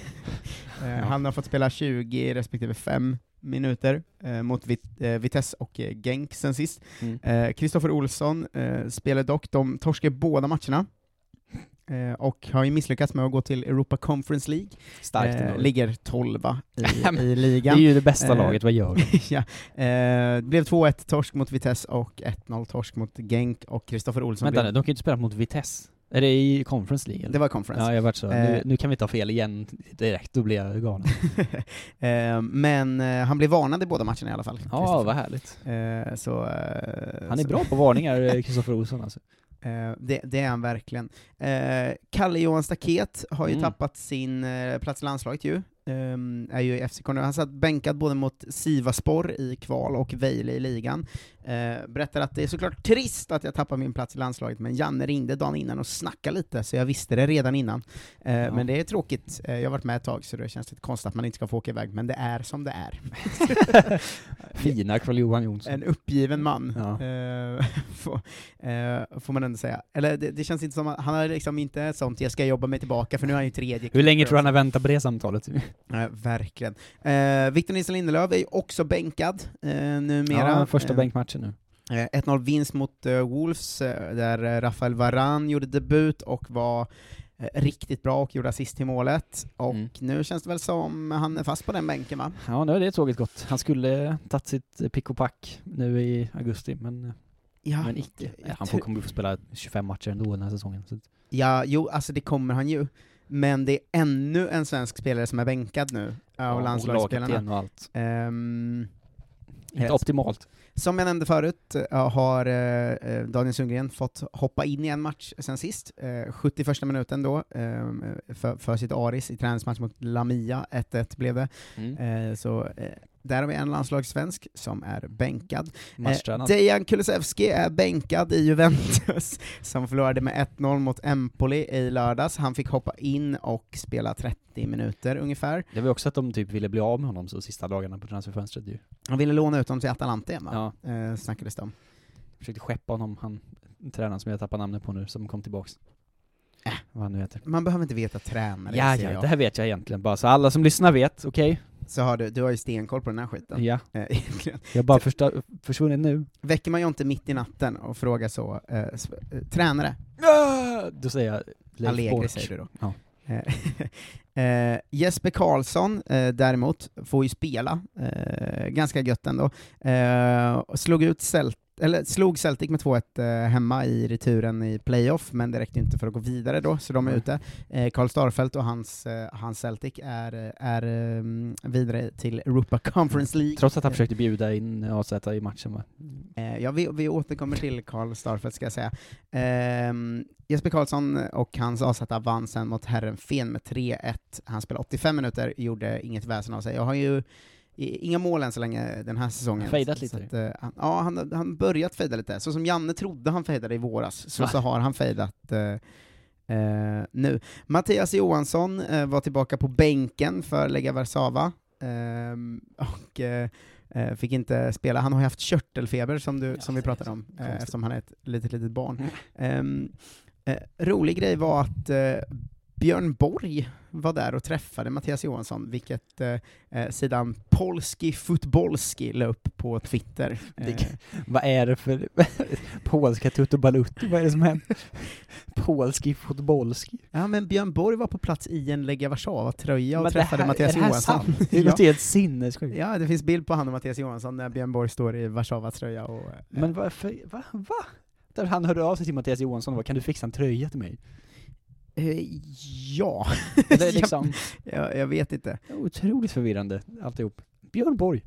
Han har fått spela 20 respektive 5 minuter eh, mot Vit eh, Vitesse och eh, Genk sen sist. Mm. Kristoffer Olsson eh, spelar dock, de torskar båda matcherna, och har ju misslyckats med att gå till Europa Conference League. Starkt eh, ligger 12 i, i ligan. det är ju det bästa Eh, laget, vad gör de? ja. eh, blev 2-1 torsk mot Vitesse och 1-0 torsk mot Genk, och Kristoffer Olsson Vänta blev... nu, de kan ju inte spela mot Vitesse. Är det i Conference League? Eller? Det var Conference. Ja, jag har varit så. Nu, Eh. nu kan vi ta fel igen direkt, då blir jag galen. Eh, men eh, han blev varnad i båda matcherna i alla fall. Ja, vad härligt. Eh, så, eh, Han är så- bra på varningar, eh, Kristoffer Olsson alltså. Eh, det, det är han verkligen. Eh, Kalle Johan Staket har ju Mm. tappat sin eh, plats i landslaget ju, Ehm, är ju i FCK nu. Han satt bänkad både mot Sivaspor i kval och Vejle i ligan. Eh, berättar att det är såklart trist att jag tappar min plats i landslaget, men Janne ringde dagen innan och snackade lite, så jag visste det redan innan. Eh, Ja. Men det är tråkigt, eh, jag har varit med ett tag, så det känns lite konstigt att man inte ska få åka iväg, men det är som det är. Fina Karl Johan Jonsson. En uppgiven man, Ja. får, får man ändå säga. Eller det, det känns inte som att, han har liksom inte sånt 'jag ska jobba mig tillbaka' för nu är han ju tredje Hur länge tror du han har väntat på det samtalet? Eh, verkligen. Eh, Victor Nilsson Lindelöf är ju också bänkad eh, numera. Ja, första Eh, bänkmatchen nu. eh, 1-0 vinst mot eh, Wolves, eh, där eh, Rafael Varane gjorde debut och var eh, riktigt bra och gjorde assist till målet. Och Mm. nu känns det väl som han är fast på den bänken va? Ja, nu har det tåget gått. Han skulle tagit sitt eh, pick och pack nu i augusti, men, eh, Ja, men icke. han får, kommer få spela 25 matcher ändå den här säsongen. Ja, jo, alltså det kommer han ju. Men det är ännu en svensk spelare som är bänkad nu, av och landslagsspelarna. och allt. Ehm, Inte eh, optimalt. Som jag nämnde förut eh, har eh, eh, Daniel Sundgren fått hoppa in i en match sen sist, eh, 71 minuten då, eh, för, för sitt Aris i träningsmatch mot Lamia, 1-1 blev det. Mm. Så där har vi en landslagssvensk som är bänkad. Matchtränad. Dejan Kulusevski är bänkad i Juventus, som förlorade med 1-0 mot Empoli i lördags. Han fick hoppa in och spela 30 minuter ungefär. Det var också att de typ ville bli av med honom så sista dagarna på transferfönstret ju. Han ville låna ut honom till Atalanta igen, va? Ja. Eh, snackades det om. Försökte skeppa honom, han tränaren som jag tappar namnet på nu, som kom tillbaks. Äh. Vad han nu heter. Man behöver inte veta tränare, Ja, ja, jag. det här vet jag egentligen bara, så alla som lyssnar vet, okej? Så har du, du har ju stenkoll på den här skiten. Ja. Eh, egentligen. Jag har bara förstör, försvunnit nu. Väcker man ju inte mitt i natten och frågar så, eh, sv- eh, tränare? Då säger jag Leif Allegri Bork. säger du då. Ja. Eh, eh, Jesper Karlsson eh, däremot får ju spela, eh, ganska gött ändå. Slog ut Celt eller slog Celtic med 2-1 eh, hemma i returen i playoff, men det räckte inte för att gå vidare då, så de är ute. Eh, Karl Starfelt och hans, eh, hans Celtic är, är eh, vidare till Europa Conference League. Trots att han försökte bjuda in AZ i matchen va? Eh, ja, vi, vi återkommer till Karl Starfelt ska jag säga. Ehm, Jesper Karlsson och hans AZ vann sen mot Herren Fen med 3-1. Han spelade 85 minuter, gjorde inget väsen av sig. Jag har ju inga mål än så länge den här säsongen. Fejdat lite. att, eh, han, ja, han han börjat fejda lite. Så som Janne trodde han fejdade i våras, så, Va? så har han fejdat eh, eh, nu. Mattias Johansson var tillbaka på bänken för Lega Warszawa, och fick inte spela. Han har ju haft körtelfeber som, du, som vi pratade om, eftersom han är ett litet, litet barn. Mm. Eh, rolig grej var att Björn Borg var där och träffade Mattias Johansson, vilket eh, eh, sidan Polski Futbolski la upp på Twitter. Eh, Vad är det för polska Tutto Balutti? Vad är det som händer? Polski fotbollski? ja, men Björn Borg var på plats i en Lega Warszawa-tröja och Men träffade här- Mattias är det här Johansson. Det ja. låter helt sinnessjukt. ja, det finns bild på han och Mattias Johansson när Björn Borg står i Warszawa-tröja och... eh, Men varför, va? va? Där han hörde av sig till Mattias Johansson och bara, kan du fixa en tröja till mig? Eh, ja. Är liksom jag, jag vet inte. otroligt förvirrande alltihop. Björn Borg.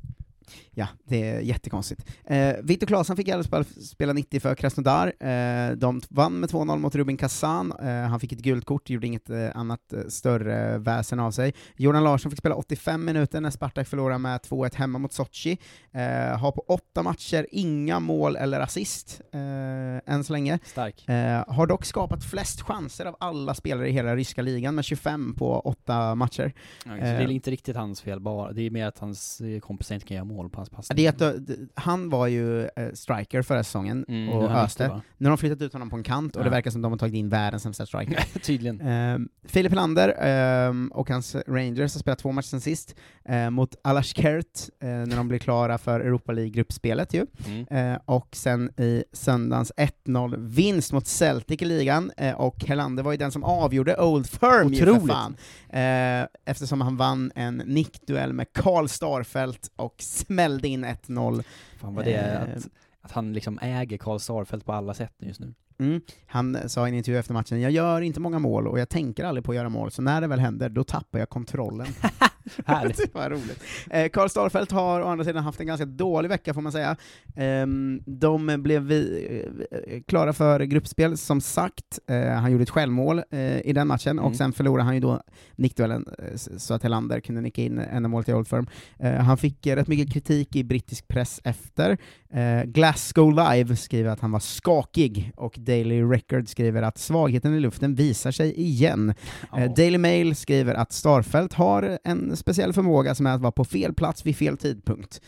Ja, det är jättekonstigt. Eh, Viktor Claesson fick i alla fall spela 90 för Krasnodar. Eh, de vann med 2-0 mot Rubin Kazan. Eh, han fick ett gult kort, gjorde inget eh, annat eh, större väsen av sig. Jordan Larsson fick spela 85 minuter när Spartak förlorade med 2-1 hemma mot Sochi. Eh, har på åtta matcher inga mål eller assist, eh, än så länge. Stark. Har dock skapat flest chanser av alla spelare i hela ryska ligan, med 25 på åtta matcher. Ja, det är inte riktigt hans fel bara, det är mer att hans kompisar inte kan göra mål på hans passning. Det är att, eh, han var ju eh, striker förra säsongen Mm, och öste. Nu har de flyttat ut honom på en kant och Ja. det verkar som de har tagit in världens sämsta striker. Tydligen. Ehm, Filip Helander ehm, och hans Rangers har spelat två matcher sen sist, eh, mot Alashkert eh, när de blir klara för Europa League-gruppspelet ju. Mm. Eh, och sen i söndagens 1-0-vinst mot Celtic i ligan, eh, och Helander var ju den som avgjorde Old Firm ju för Otroligt. fan. Eh, eftersom han vann en nickduell med Karl Starfelt och smällde in 1-0. Fan vad det är, Eh, att, att han liksom äger Karl Starfelt på alla sätt just nu. Mm. Han sa i en intervju efter matchen, jag gör inte många mål och jag tänker aldrig på att göra mål, så när det väl händer, då tappar jag kontrollen. Härligt. det var roligt. Eh, Karl Starfelt har å andra sidan haft en ganska dålig vecka får man säga. Ehm, de blev vi, eh, klara för gruppspel, som sagt. Eh, han gjorde ett självmål eh, i den matchen, Mm. och sen förlorade han ju då nickduellen, eh, så att Helander kunde nicka in enda målet i Old Firm. Eh, han fick eh, rätt mycket kritik i brittisk press efter. Eh, Glasgow Live skriver att han var skakig, och Daily Record skriver att svagheten i luften visar sig igen. Eh, Daily Mail skriver att Starfelt har en speciell förmåga som är att vara på fel plats vid fel tidpunkt.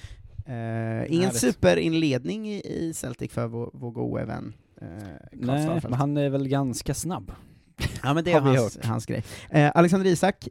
Eh, ingen superinledning i, i Celtic för vår, vår gode vän Karl Nej, men han är väl ganska snabb. Ja men det är hans, hans grej. Eh, Alexander Isak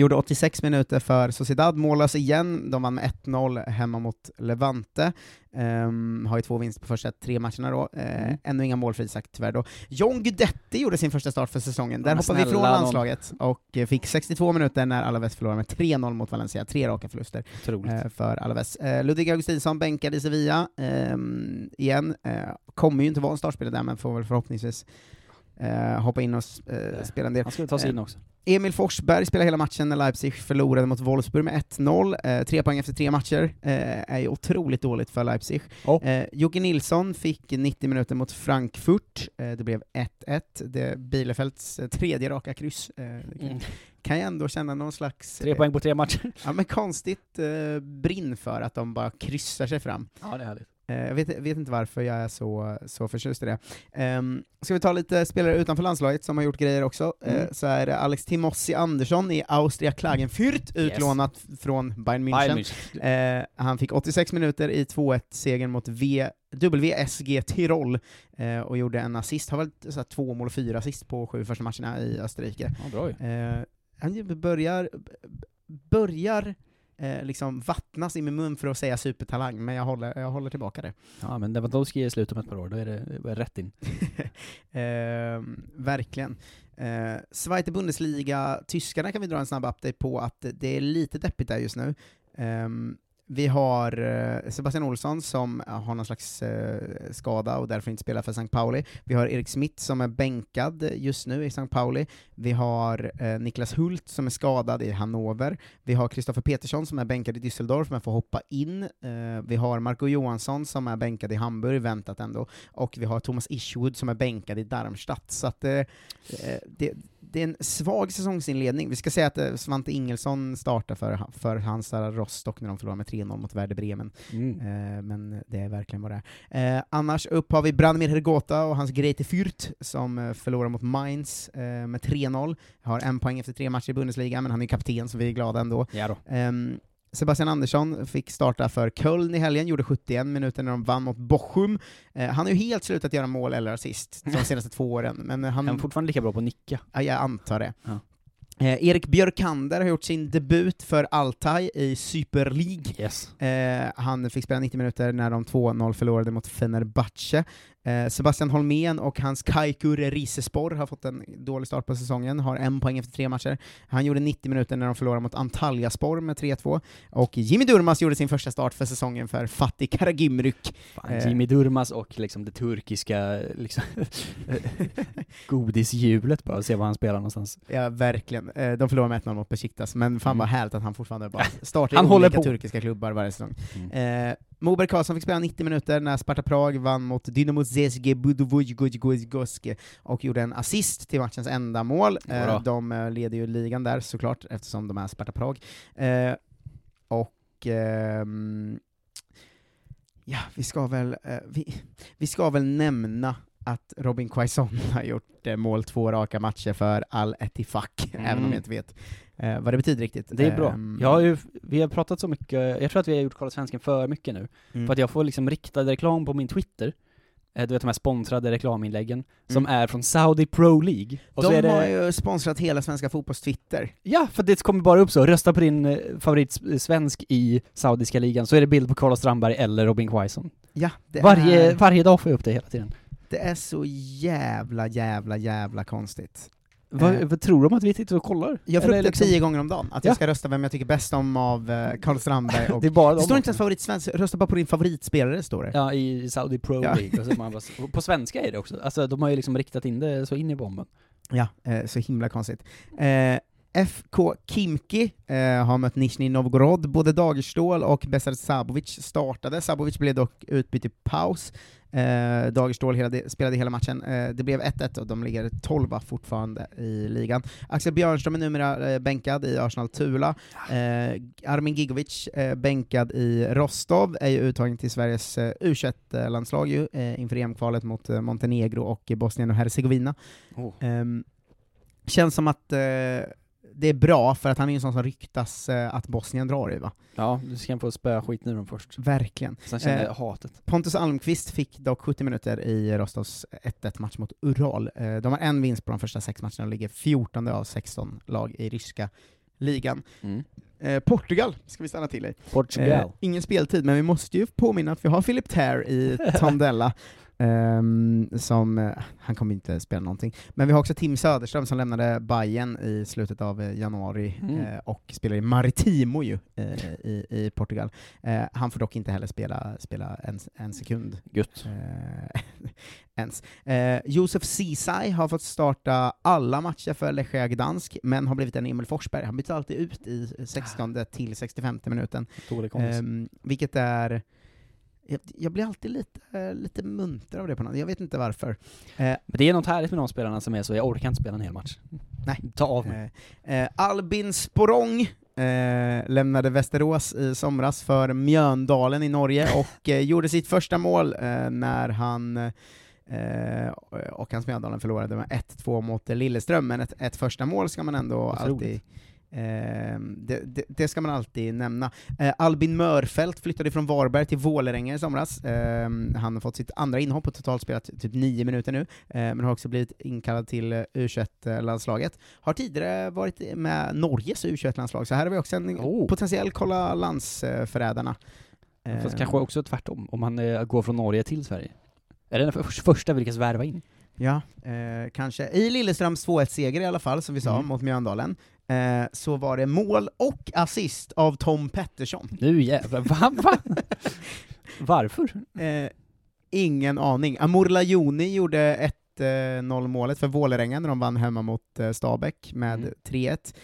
gjorde 86 minuter för Sociedad, mållös igen, de vann med 1-0 hemma mot Levante. Ehm, har ju två vinster på första tre matcherna då, eh, Mm. ännu inga mål för Isak tyvärr då. John Guidetti gjorde sin första start för säsongen, där hoppar vi ifrån nån. landslaget, och eh, fick 62 minuter när Alaves förlorade med 3-0 mot Valencia, tre raka förluster eh, för Alaves. Ludvig Augustinsson bänkad i Sevilla, ehm, igen, kommer ju inte vara en startspelare där, men får väl förhoppningsvis eh, hoppa in och s- eh, spela en del. Han skulle ta sig in Eh, också. Emil Forsberg spelade hela matchen när Leipzig förlorade mot Wolfsburg med 1-0. Eh, tre poäng efter tre matcher eh, är ju otroligt dåligt för Leipzig. Ja. Eh, Jocke Nilsson fick 90 minuter mot Frankfurt. Eh, det blev 1-1. Det Bielefelds eh, tredje raka kryss. Eh, Mm. kan jag ändå känna någon slags... Tre eh, poäng på tre matcher. Ja men konstigt eh, brinn för att de bara kryssar sig fram. Ja, det är härligt. Eh, Jag vet, vet inte varför jag är så, så förtjust i det. Um, ska vi ta lite spelare utanför landslaget som har gjort grejer också, Mm. Eh, så är det Alex Timossi Andersson i Austria Klagenfurt, utlånat från Bayern München. Bayern. Eh, han fick 86 minuter i 2-1-segern mot v, WSG Tirol, eh, och gjorde en assist, har väl så två mål och fyra assist på sju första matcherna i Österrike. Ja, bra ju. Eh, han börjar, börjar eh, liksom vattnas i min mun för att säga supertalang, men jag håller, jag håller tillbaka det. Ja, men Lewandowski är slut om ett par år, då är det, är rätt in. eh, verkligen. Eh, Zweite Bundesliga, tyskarna kan vi dra en snabb update på att det är lite deppigt där just nu. Ehm, vi har eh, Sebastian Olsson som eh, har någon slags eh, skada och därför inte spelar för St. Pauli. Vi har Erik Smith som är bänkad just nu i St. Pauli. Vi har Niklas Hult som är skadad i Hannover. Vi har Kristoffer Petersson som är bänkad i Düsseldorf men får hoppa in. Vi har Marco Johansson som är bänkad i Hamburg, väntat ändå. Och vi har Thomas Ishwood som är bänkad i Darmstadt. Så att, det, det, det är en svag säsongsinledning. Vi ska säga att eh, Svante Ingelsson startar för, för Hansa Rostock när de förlorar med 3-0 mot Werder Bremen. Mm. Eh, men det är verkligen vad det är. Eh, annars upp har vi Branimir Hergota och hans Greite Fürth som eh, förlorar mot Mainz eh, med 3-0. Har en poäng efter tre matcher i Bundesliga, men han är kapten så vi är glada ändå. Ja. Ehm, Sebastian Andersson fick starta för Köln i helgen, gjorde 71 minuter när de vann mot Bochum. Eh, han har ju helt slutat göra mål eller assist de senaste två åren, men han... Han är fortfarande lika bra på att nicka. Ja, jag antar det. Ja. Eh, Erik Björkander har gjort sin debut för Altai i Super League. Yes. Eh, han fick spela 90 minuter när de 2-0 förlorade mot Fenerbahce. Eh, Sebastian Holmén och hans Kaikur Risespor har fått en dålig start på säsongen, har en poäng efter tre matcher. Han gjorde 90 minuter när de förlorade mot Antalyaspor med 3-2, och Jimmy Durmaz gjorde sin första start för säsongen för Fatih Karagümrük. Eh, Jimmy Durmaz och liksom det turkiska liksom, godishjulet bara, se var han spelar någonstans. Ja, verkligen. Eh, De förlorade med 1-0 mot Besiktas, men fan vad härligt att han fortfarande bara startar i olika på. turkiska klubbar varje säsong. Eh, Moberg Karlsson fick spela 90 minuter när Sparta Prag vann mot Dynamo Zezge Budovojgojgojgoske och gjorde en assist till matchens enda mål. Bra. Eh, de eh, leder ju ligan där såklart, eftersom de är Sparta Prag. Eh, och ehm, ja, vi ska väl, vi, vi ska väl nämna att Robin Quaison har gjort mål två raka matcher för Al Ettifaq, även om jag inte vet eh, vad det betyder riktigt. Det är bra. Ehm, Jag har ju, vi har pratat så mycket, jag tror att vi har gjort Kolla Svensken för mycket nu. Mm. För att jag får liksom riktad reklam på min Twitter, eh, du vet de här sponsrade reklaminläggen, som är från Saudi Pro League. Och de det, har ju sponsrat hela svenska fotbolls-Twitter. Ja, för det kommer bara upp så, rösta på din eh, favoritsvensk i saudiska ligan, så är det bild på Carlos Strandberg eller Robin Quaison. Ja, Varje, är, varje dag får jag upp det hela tiden. det är så jävla, jävla, jävla konstigt. Vad, Eh, vad tror de att vi sitter och kollar? Jag det liksom- tio gånger om dagen, att Ja. jag ska rösta vem jag tycker bäst om av eh, Carl Strandberg och... Det är bara det de står inte ens favoritsvensk, rösta bara på din favoritspelare, står det. Ja, i Saudi Pro Ja. League, och så man bara, på svenska är det också. Alltså de har ju liksom riktat in det så in i bomben. Ja, eh, så himla konstigt. Eh, FK Kimki eh, har mött Nizjnij Novgorod, både Dagerstål och Besar Sabovic startade, Sabovic blev dock utbytt i paus. Eh, Dagerstål hela, spelade hela matchen, eh, det blev 1-1 och de ligger 12 fortfarande i ligan. Axel Björnström är numera eh, bänkad i Arsenal Tula, eh, Armin Gigovic eh, bänkad i Rostov, är ju uttagen till Sveriges eh, U21-landslag ju, eh, inför EM-kvalet mot Montenegro och Bosnien och Hercegovina. Oh. Ehm, känns som att det är bra, för att han är en sån som ryktas eh, att Bosnien drar i va? Ja, du ska få spöa skit nu dem först. Verkligen. Sen känner Eh, jag hatet. Pontus Almqvist fick dock 70 minuter i Rostovs 1-1 match mot Ural. Eh, de har en vinst på de första sex matcherna och ligger 14 av 16 lag i ryska ligan. Mm. Eh, Portugal ska vi stanna till i. Portugal. Eh, ingen speltid, men vi måste ju påminna att vi har Philip Ter i Tondela, ehm, som, eh, han kommer inte spela någonting. Men vi har också Tim Söderström som lämnade Bayern i slutet av eh, januari, Mm. eh, och spelar i Maritimo ju, i, i Portugal. Han får dock inte heller spela, spela en, en sekund. Gött. Ens. Josef Ceesay har fått starta alla matcher för Lechia Gdansk, men har blivit en Emil Forsberg. Han byter alltid ut i 16 till 65 minuten. Ehm, vilket är... Jag, blir alltid lite, lite munter av det på något Jag vet inte varför. Eh, Men det är något härligt med de spelarna som är så, jag orkar inte spela en hel match. Nej. Ta av mig. Eh, eh, Albin Sporong eh, lämnade Västerås i somras för Mjöndalen i Norge och eh, gjorde sitt första mål eh, när han och hans Mjöndalen förlorade med 1-2 mot Lilleström, men ett, ett första mål ska man ändå Otroligt. alltid Eh, det, det, det ska man alltid nämna. Eh, Albin Mörfält flyttade från Varberg till Vålerenga i somras. Eh, han har fått sitt andra inhopp och totalt spelat typ nio minuter nu, eh, men har också blivit inkallad till eh, U21-landslaget. Har tidigare varit med Norges U21-landslag, så här har vi också en Oh. potentiell kolla landsförrädarna. Fast Eh, kanske också tvärtom, om han eh, går från Norge till Sverige. Är det den för- första vi lyckas värva in? Ja, eh, kanske. I Lilleströms 2-1-seger i alla fall, som vi sa, Mm. mot Mjöndalen. Eh, så var det mål och assist av Tom Pettersson. Nu jävlar, va? va? Varför? Eh, ingen aning. Amor Lajoni gjorde 1-0 målet för Vålerenga när de vann hemma mot eh, Stabäck med Mm. 3-1.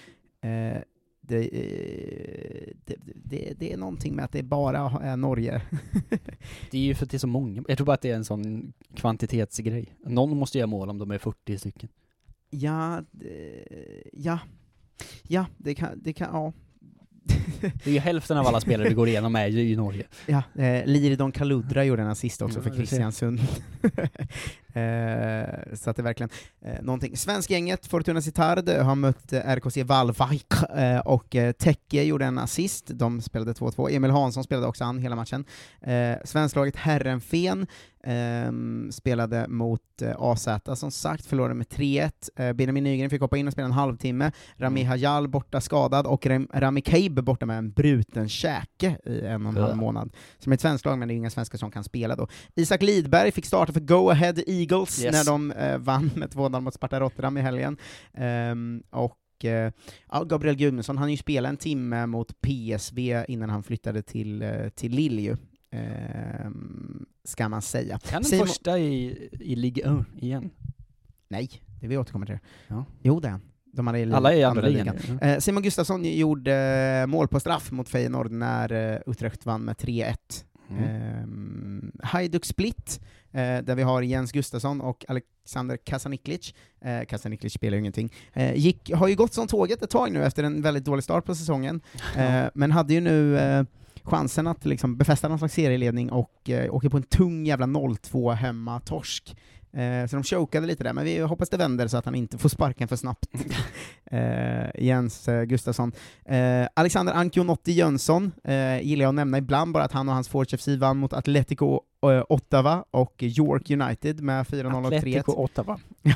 Eh, det, eh, det, det, det är någonting med att det bara är Norge. Det är ju för att det är så många, jag tror bara att det är en sån kvantitetsgrej. Någon måste göra mål om de är 40 stycken. ja, ja, ja, det kan, det kan, ja. Det är ju hälften av alla spelare vi går igenom är ju i Norge. Ja, eh, Liridon Kaludra gjorde en assist också Ja, för. Kristiansund. Eh, så att det är verkligen eh, någonting. Svenskgänget Fortuna Sittard har mött eh, RKC Valvik eh, och eh, Tekke gjorde en assist, de spelade 2-2. Emil Hansson spelade också han hela matchen. Eh, svensklaget Herrenfen ehm, spelade mot eh, AZ som sagt, förlorade med 3-1. Eh, Benjamin Nygren fick hoppa in och spela en halvtimme. Rami Hajal borta skadad och Ram- Rami Kaib borta med en bruten käke i en och en halv månad. Som är ett svenskt lag, men det är inga svenskar som kan spela då. Isak Lidberg fick starta för Go Ahead Eagles Yes. när de eh, vann med 2-0 mot Sparta Rotterdam i helgen. Ehm, och eh, ja, Gabriel Gudmundsson, han har ju spelat en timme mot PSV innan han flyttade till, eh, till Lille ju. Ehm, ska man säga. Kan den första i, i Ligue 1 igen? Nej, det vi återkommer till. Ja. Jo det är han. De hade i Alla är i andra ligan. ligan. Eh, Simon Gustafsson gjorde mål på straff mot Feyenoord när Utrecht vann med 3-1. Mm. Mm. Hajduk Split, där vi har Jens Gustafsson och Alexander Kasaniklic. Eh, Kasaniklic spelar ju ingenting. Eh, gick, har ju gått som tåget ett tag nu efter en väldigt dålig start på säsongen, eh, men hade ju nu eh, chansen att liksom befästa någon slags serieledning och eh, åker på en tung jävla 0-2 hemma-torsk. Eh, så de chokade lite där, men vi hoppas det vänder så att han inte får sparken för snabbt. eh, Jens eh, Gustafsson. Eh, Alexander Ancionotti Jönsson eh, gillar jag att nämna ibland, bara att han och hans Forge FC vann mot Atletico eh, Ottawa och York United med 4-0 och 3-1. Atletico Ottawa.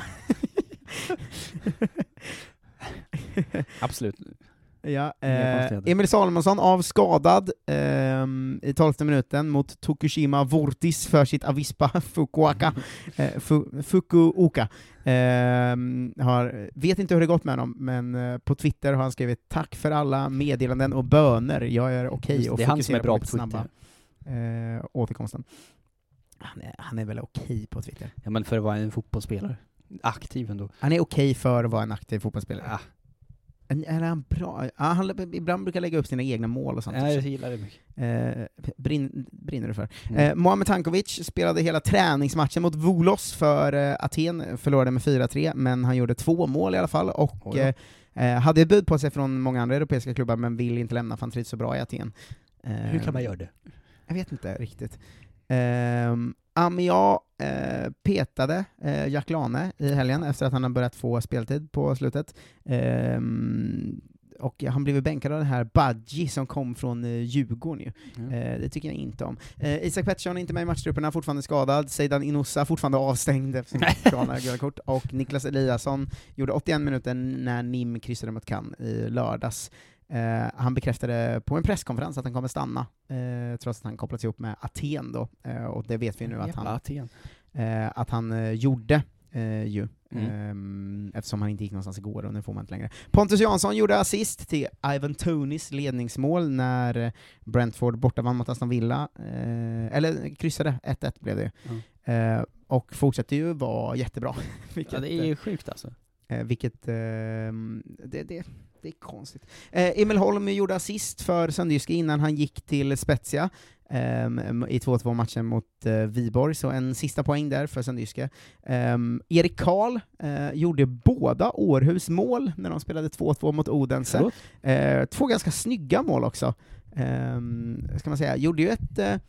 Absolut. Ja, eh. Emil Salomonsson avskadad ehm, i tolfte minuten mot Tokushima Vortis för sitt Avispa Fukuoka. eh, fu, Fukuoka. Ehm, har, vet inte hur det gått med honom, men eh, på Twitter har han skrivit ”Tack för alla meddelanden och böner, jag är okej” Just och fokuserar på snabba eh, återkomsten. Han är, han är väl okej på Twitter? Ja men för att vara en fotbollsspelare. Aktiv ändå. Han är okej för att vara en aktiv fotbollsspelare. Ja. Är han bra? Ja, han ibland brukar lägga upp sina egna mål och sånt. Ja, jag gillar det mycket. Eh, brinn, brinner du för. Mm. Eh, Mohamed Tankovic spelade hela träningsmatchen mot Volos för eh, Aten, förlorade med 4-3, men han gjorde två mål i alla fall, och eh, eh, hade bud på sig från många andra europeiska klubbar, men vill inte lämna för han trivs så bra i Aten. Eh, Hur kan man göra det? Jag vet inte riktigt. Um, Amia eh, petade eh, Jack Lane i helgen efter att han har börjat få speltid på slutet. Ehm, och han blev bänkad av den här Badji som kom från eh, Djurgården ju. Mm. Eh, det tycker jag inte om. Eh, Isak Pettersson är inte med i matchtrupperna, fortfarande skadad. Seidan Inusa fortfarande avstängd efter sitt galna gula kort. Och Niklas Eliasson gjorde 81 minuter när NIM kryssade mot Cannes i lördags. Eh, han bekräftade på en presskonferens att han kommer stanna, eh, trots att han kopplats ihop med Aten då, eh, och det vet vi nu att han, Aten. eh, att han eh, gjorde eh, ju, Mm. Ehm, eftersom han inte gick någonstans igår och nu får man inte längre. Pontus Jansson gjorde assist till Ivan Tonys ledningsmål när Brentford borta vann mot Aston Villa, eller kryssade, 1-1 blev det. Mm. Och fortsätter ju vara jättebra. vilket, Ja, det är ju sjukt alltså. Vilket, ehm, det, det, det är konstigt. Eh, Emil Holm gjorde assist för Sandjyske innan han gick till Spezia ehm, i 2-2 matchen mot eh, Viborg, så en sista poäng där för Sandjyske. Ehm, Erik Karl eh, gjorde båda Århus mål när de spelade 2-2 mot Odense. Eh, två ganska snygga mål också, ehm, ska man säga. Gjorde ju ett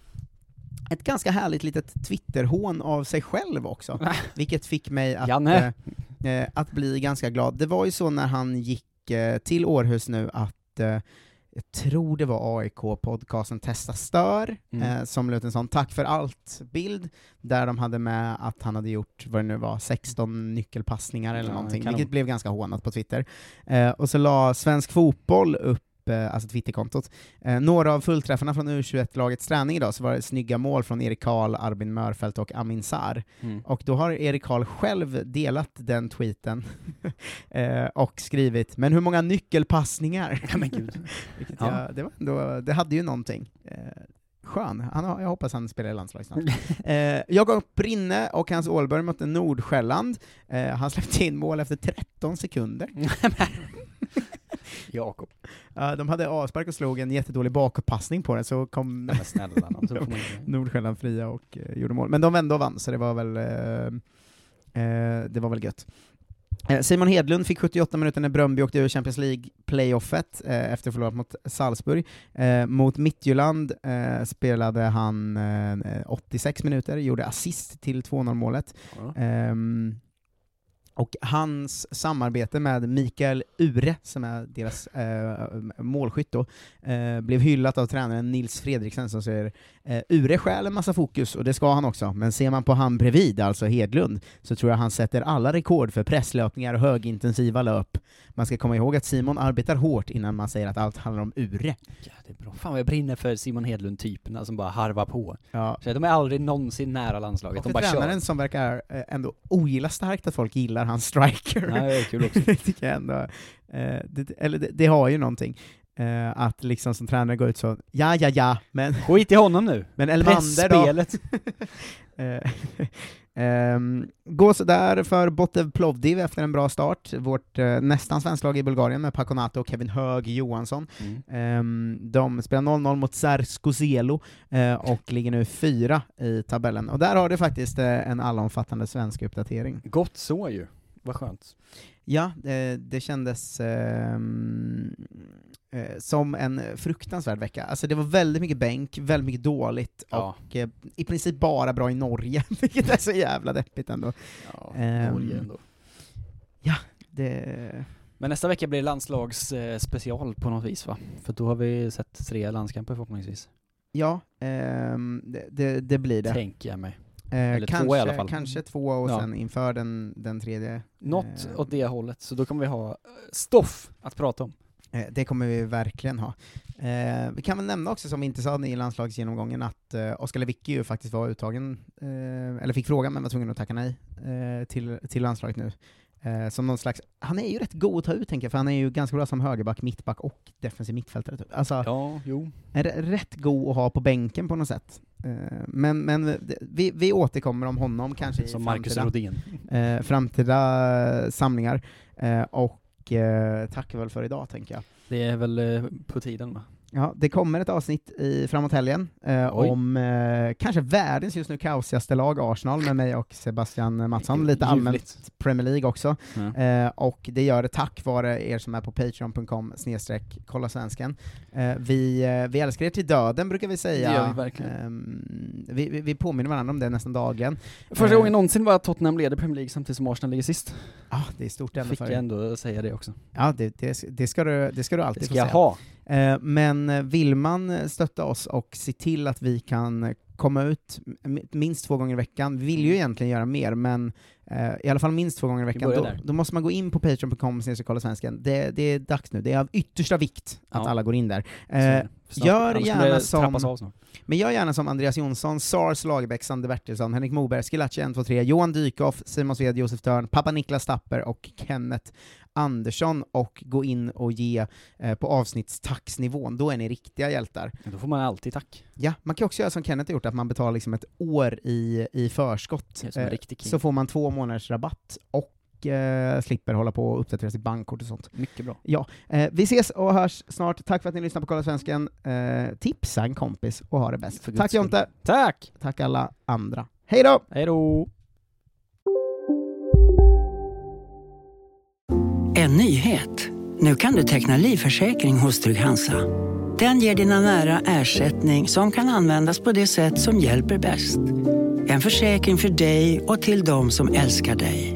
ett ganska härligt litet Twitterhån av sig själv också, vilket fick mig att, eh, att bli ganska glad. Det var ju så när han gick till Århus nu att eh, jag tror det var AIK-podcasten Testa Stör, Mm. eh, som la ut en sån tack för allt-bild, där de hade med att han hade gjort, vad det nu var, 16 nyckelpassningar eller Ja, någonting, vilket blev ganska hånat på Twitter. Eh, och så la Svensk Fotboll upp upp, eh, alltså Twitterkontot. Eh, några av fullträffarna från U21-lagets träning idag, så var det snygga mål från Erik Karl, Arbin Mörfelt och Amin Sar. Mm. Och då har Erik Karl själv delat den tweeten eh, och skrivit ”men hur många nyckelpassningar?” Ja, men gud. Ja. jag, det, var ändå, det hade ju någonting. Skön. Han, jag hoppas han spelar i landslaget snart. eh, Jakob Brinne och hans Ålborg mötte Nordsjälland. Eh, han släppte in mål efter 13 sekunder. Jakob. Ja, de hade avspark och slog en jättedålig bakåtpassning på den, så kom Men snälla Nordsjälland fria och eh, gjorde mål. Men de vände och vann, så det var väl, eh, det var väl gött. Simon Hedlund fick 78 minuter när Bröndby åkte ur Champions League-playoffet eh, efter förlorat mot Salzburg. Eh, mot Midtjylland eh, spelade han eh, 86 minuter, gjorde assist till 2-0-målet. Ja. Och hans samarbete med Mikael Ure, som är deras eh, målskytt då, eh, blev hyllat av tränaren Nils Fredriksen som säger eh, Ure stjäl en massa fokus, och det ska han också, men ser man på han bredvid, alltså Hedlund, så tror jag han sätter alla rekord för presslöpningar och högintensiva löp. Man ska komma ihåg att Simon arbetar hårt innan man säger att allt handlar om Ure. Ja, det är bra. Fan vad jag brinner för Simon Hedlund-typerna som bara harvar på. Ja. Så de är aldrig någonsin nära landslaget, Och de bara tränaren kör. som verkar eh, ändå ogilla starkt att folk gillar hans striker. Ja, det är kul också. det tycker jag ändå, eh, det, eller det, det har ju någonting. Eh, att liksom som tränare gå ut så, ja ja ja, men... Skit i honom nu! Men Elmander då? Pressspelet. Ehm, gå sådär för Botev Plovdiv efter en bra start, vårt eh, nästan svensklag i Bulgarien med Paconato och Kevin Hög Johansson. Mm. Ehm, de spelar 0-0 mot Zerskoselo eh, och ligger nu fyra i tabellen. Och där har det faktiskt eh, en allomfattande svensk uppdatering. Gott så ju. Vad skönt. Ja, det, det kändes ehm, eh, som en fruktansvärd vecka. Alltså det var väldigt mycket bänk, väldigt mycket dåligt, Ja. och eh, i princip bara bra i Norge, vilket är så jävla deppigt ändå. Ja, Ehm, Norge ändå. Ja, det... Men nästa vecka blir det landslagsspecial eh, på något vis va? För då har vi sett tre landskamper förhoppningsvis. Ja, ehm, det, det, det blir det. Tänker jag mig. Eh, Eller kanske, två i alla fall. Kanske två och Ja. sen inför den, den tredje. Något eh, åt det hållet, så då kommer vi ha eh, stoff att prata om. Eh, Det kommer vi verkligen ha. Eh, vi kan väl nämna också, som vi inte sa i landslagsgenomgången, att eh, Oskar Lewicki ju faktiskt var uttagen, eh, eller fick frågan men var tvungen att tacka nej till, till landslaget nu. Eh, som någon slags, han är ju rätt god att ta ut tänker jag, för han är ju ganska bra som högerback, mittback och defensiv mittfältare. Typ. Alltså, Ja, jo. rätt god att ha på bänken på något sätt. Eh, men men det- vi, vi återkommer om honom kanske i Som Marcus framtida, Rodén. eh, framtida samlingar. Eh, och eh, tackar väl för idag, tänker jag. Det är väl eh, på tiden va? Ja, det kommer ett avsnitt i framåt helgen eh, om eh, kanske världens just nu kaosigaste lag, Arsenal, med mig och Sebastian Mattsson, lite allmänt. Premier League också. Ja. Eh, och det gör det tack vare er som är på patreon.com snedstreck kolla svensken. Eh, vi, eh, vi älskar er till döden, brukar vi säga. Vi. Ehm, vi, vi, vi påminner varandra om det nästan dagligen. Första Eh, gången någonsin var att Tottenham leder Premier League samtidigt som Arsenal ligger sist. Ja, det är stort ämne Fick för jag er. ändå säga det också. Ja, det, det, det, ska du, det ska du alltid Det ska få jag säga. ha. Eh, men eh, vill man stötta oss och se till att vi kan eh, komma ut minst två gånger i veckan, vi vill ju egentligen göra mer, men eh, i alla fall minst två gånger i veckan, då, då måste man gå in på patreon.com svensken. Det, det är dags nu, det är av yttersta vikt att Ja. alla går in där. Eh. Snart- gör gärna som... Men gör gärna som Andreas Jonsson, Sars Lagerbäck, Sander Bertilsson, Henrik Moberg, Skilacci 123, Johan Dykhoff, Simon Sved, Josef Törn, pappa Niklas Stapper och Kenneth Andersson och gå in och ge eh, på avsnittstaxnivån, då är ni riktiga hjältar. Då får man alltid tack. Ja, man kan också göra som Kenneth har gjort, att man betalar liksom ett år i, i förskott. Eh, så får man två månaders rabatt och eh, slipper hålla på och uppdatera sitt bankkort och sånt. Mycket bra. Ja, eh, vi ses och hörs snart. Tack för att ni lyssnar på Kolla Svensken. Eh, tipsa en kompis och ha det bäst. Tack. Jonte! Tack! Tack alla andra. Hej då! Hej då! En nyhet. Nu kan du teckna livförsäkring hos Trygg-Hansa. Den ger dina nära ersättning som kan användas på det sätt som hjälper bäst. En försäkring för dig och till de som älskar dig.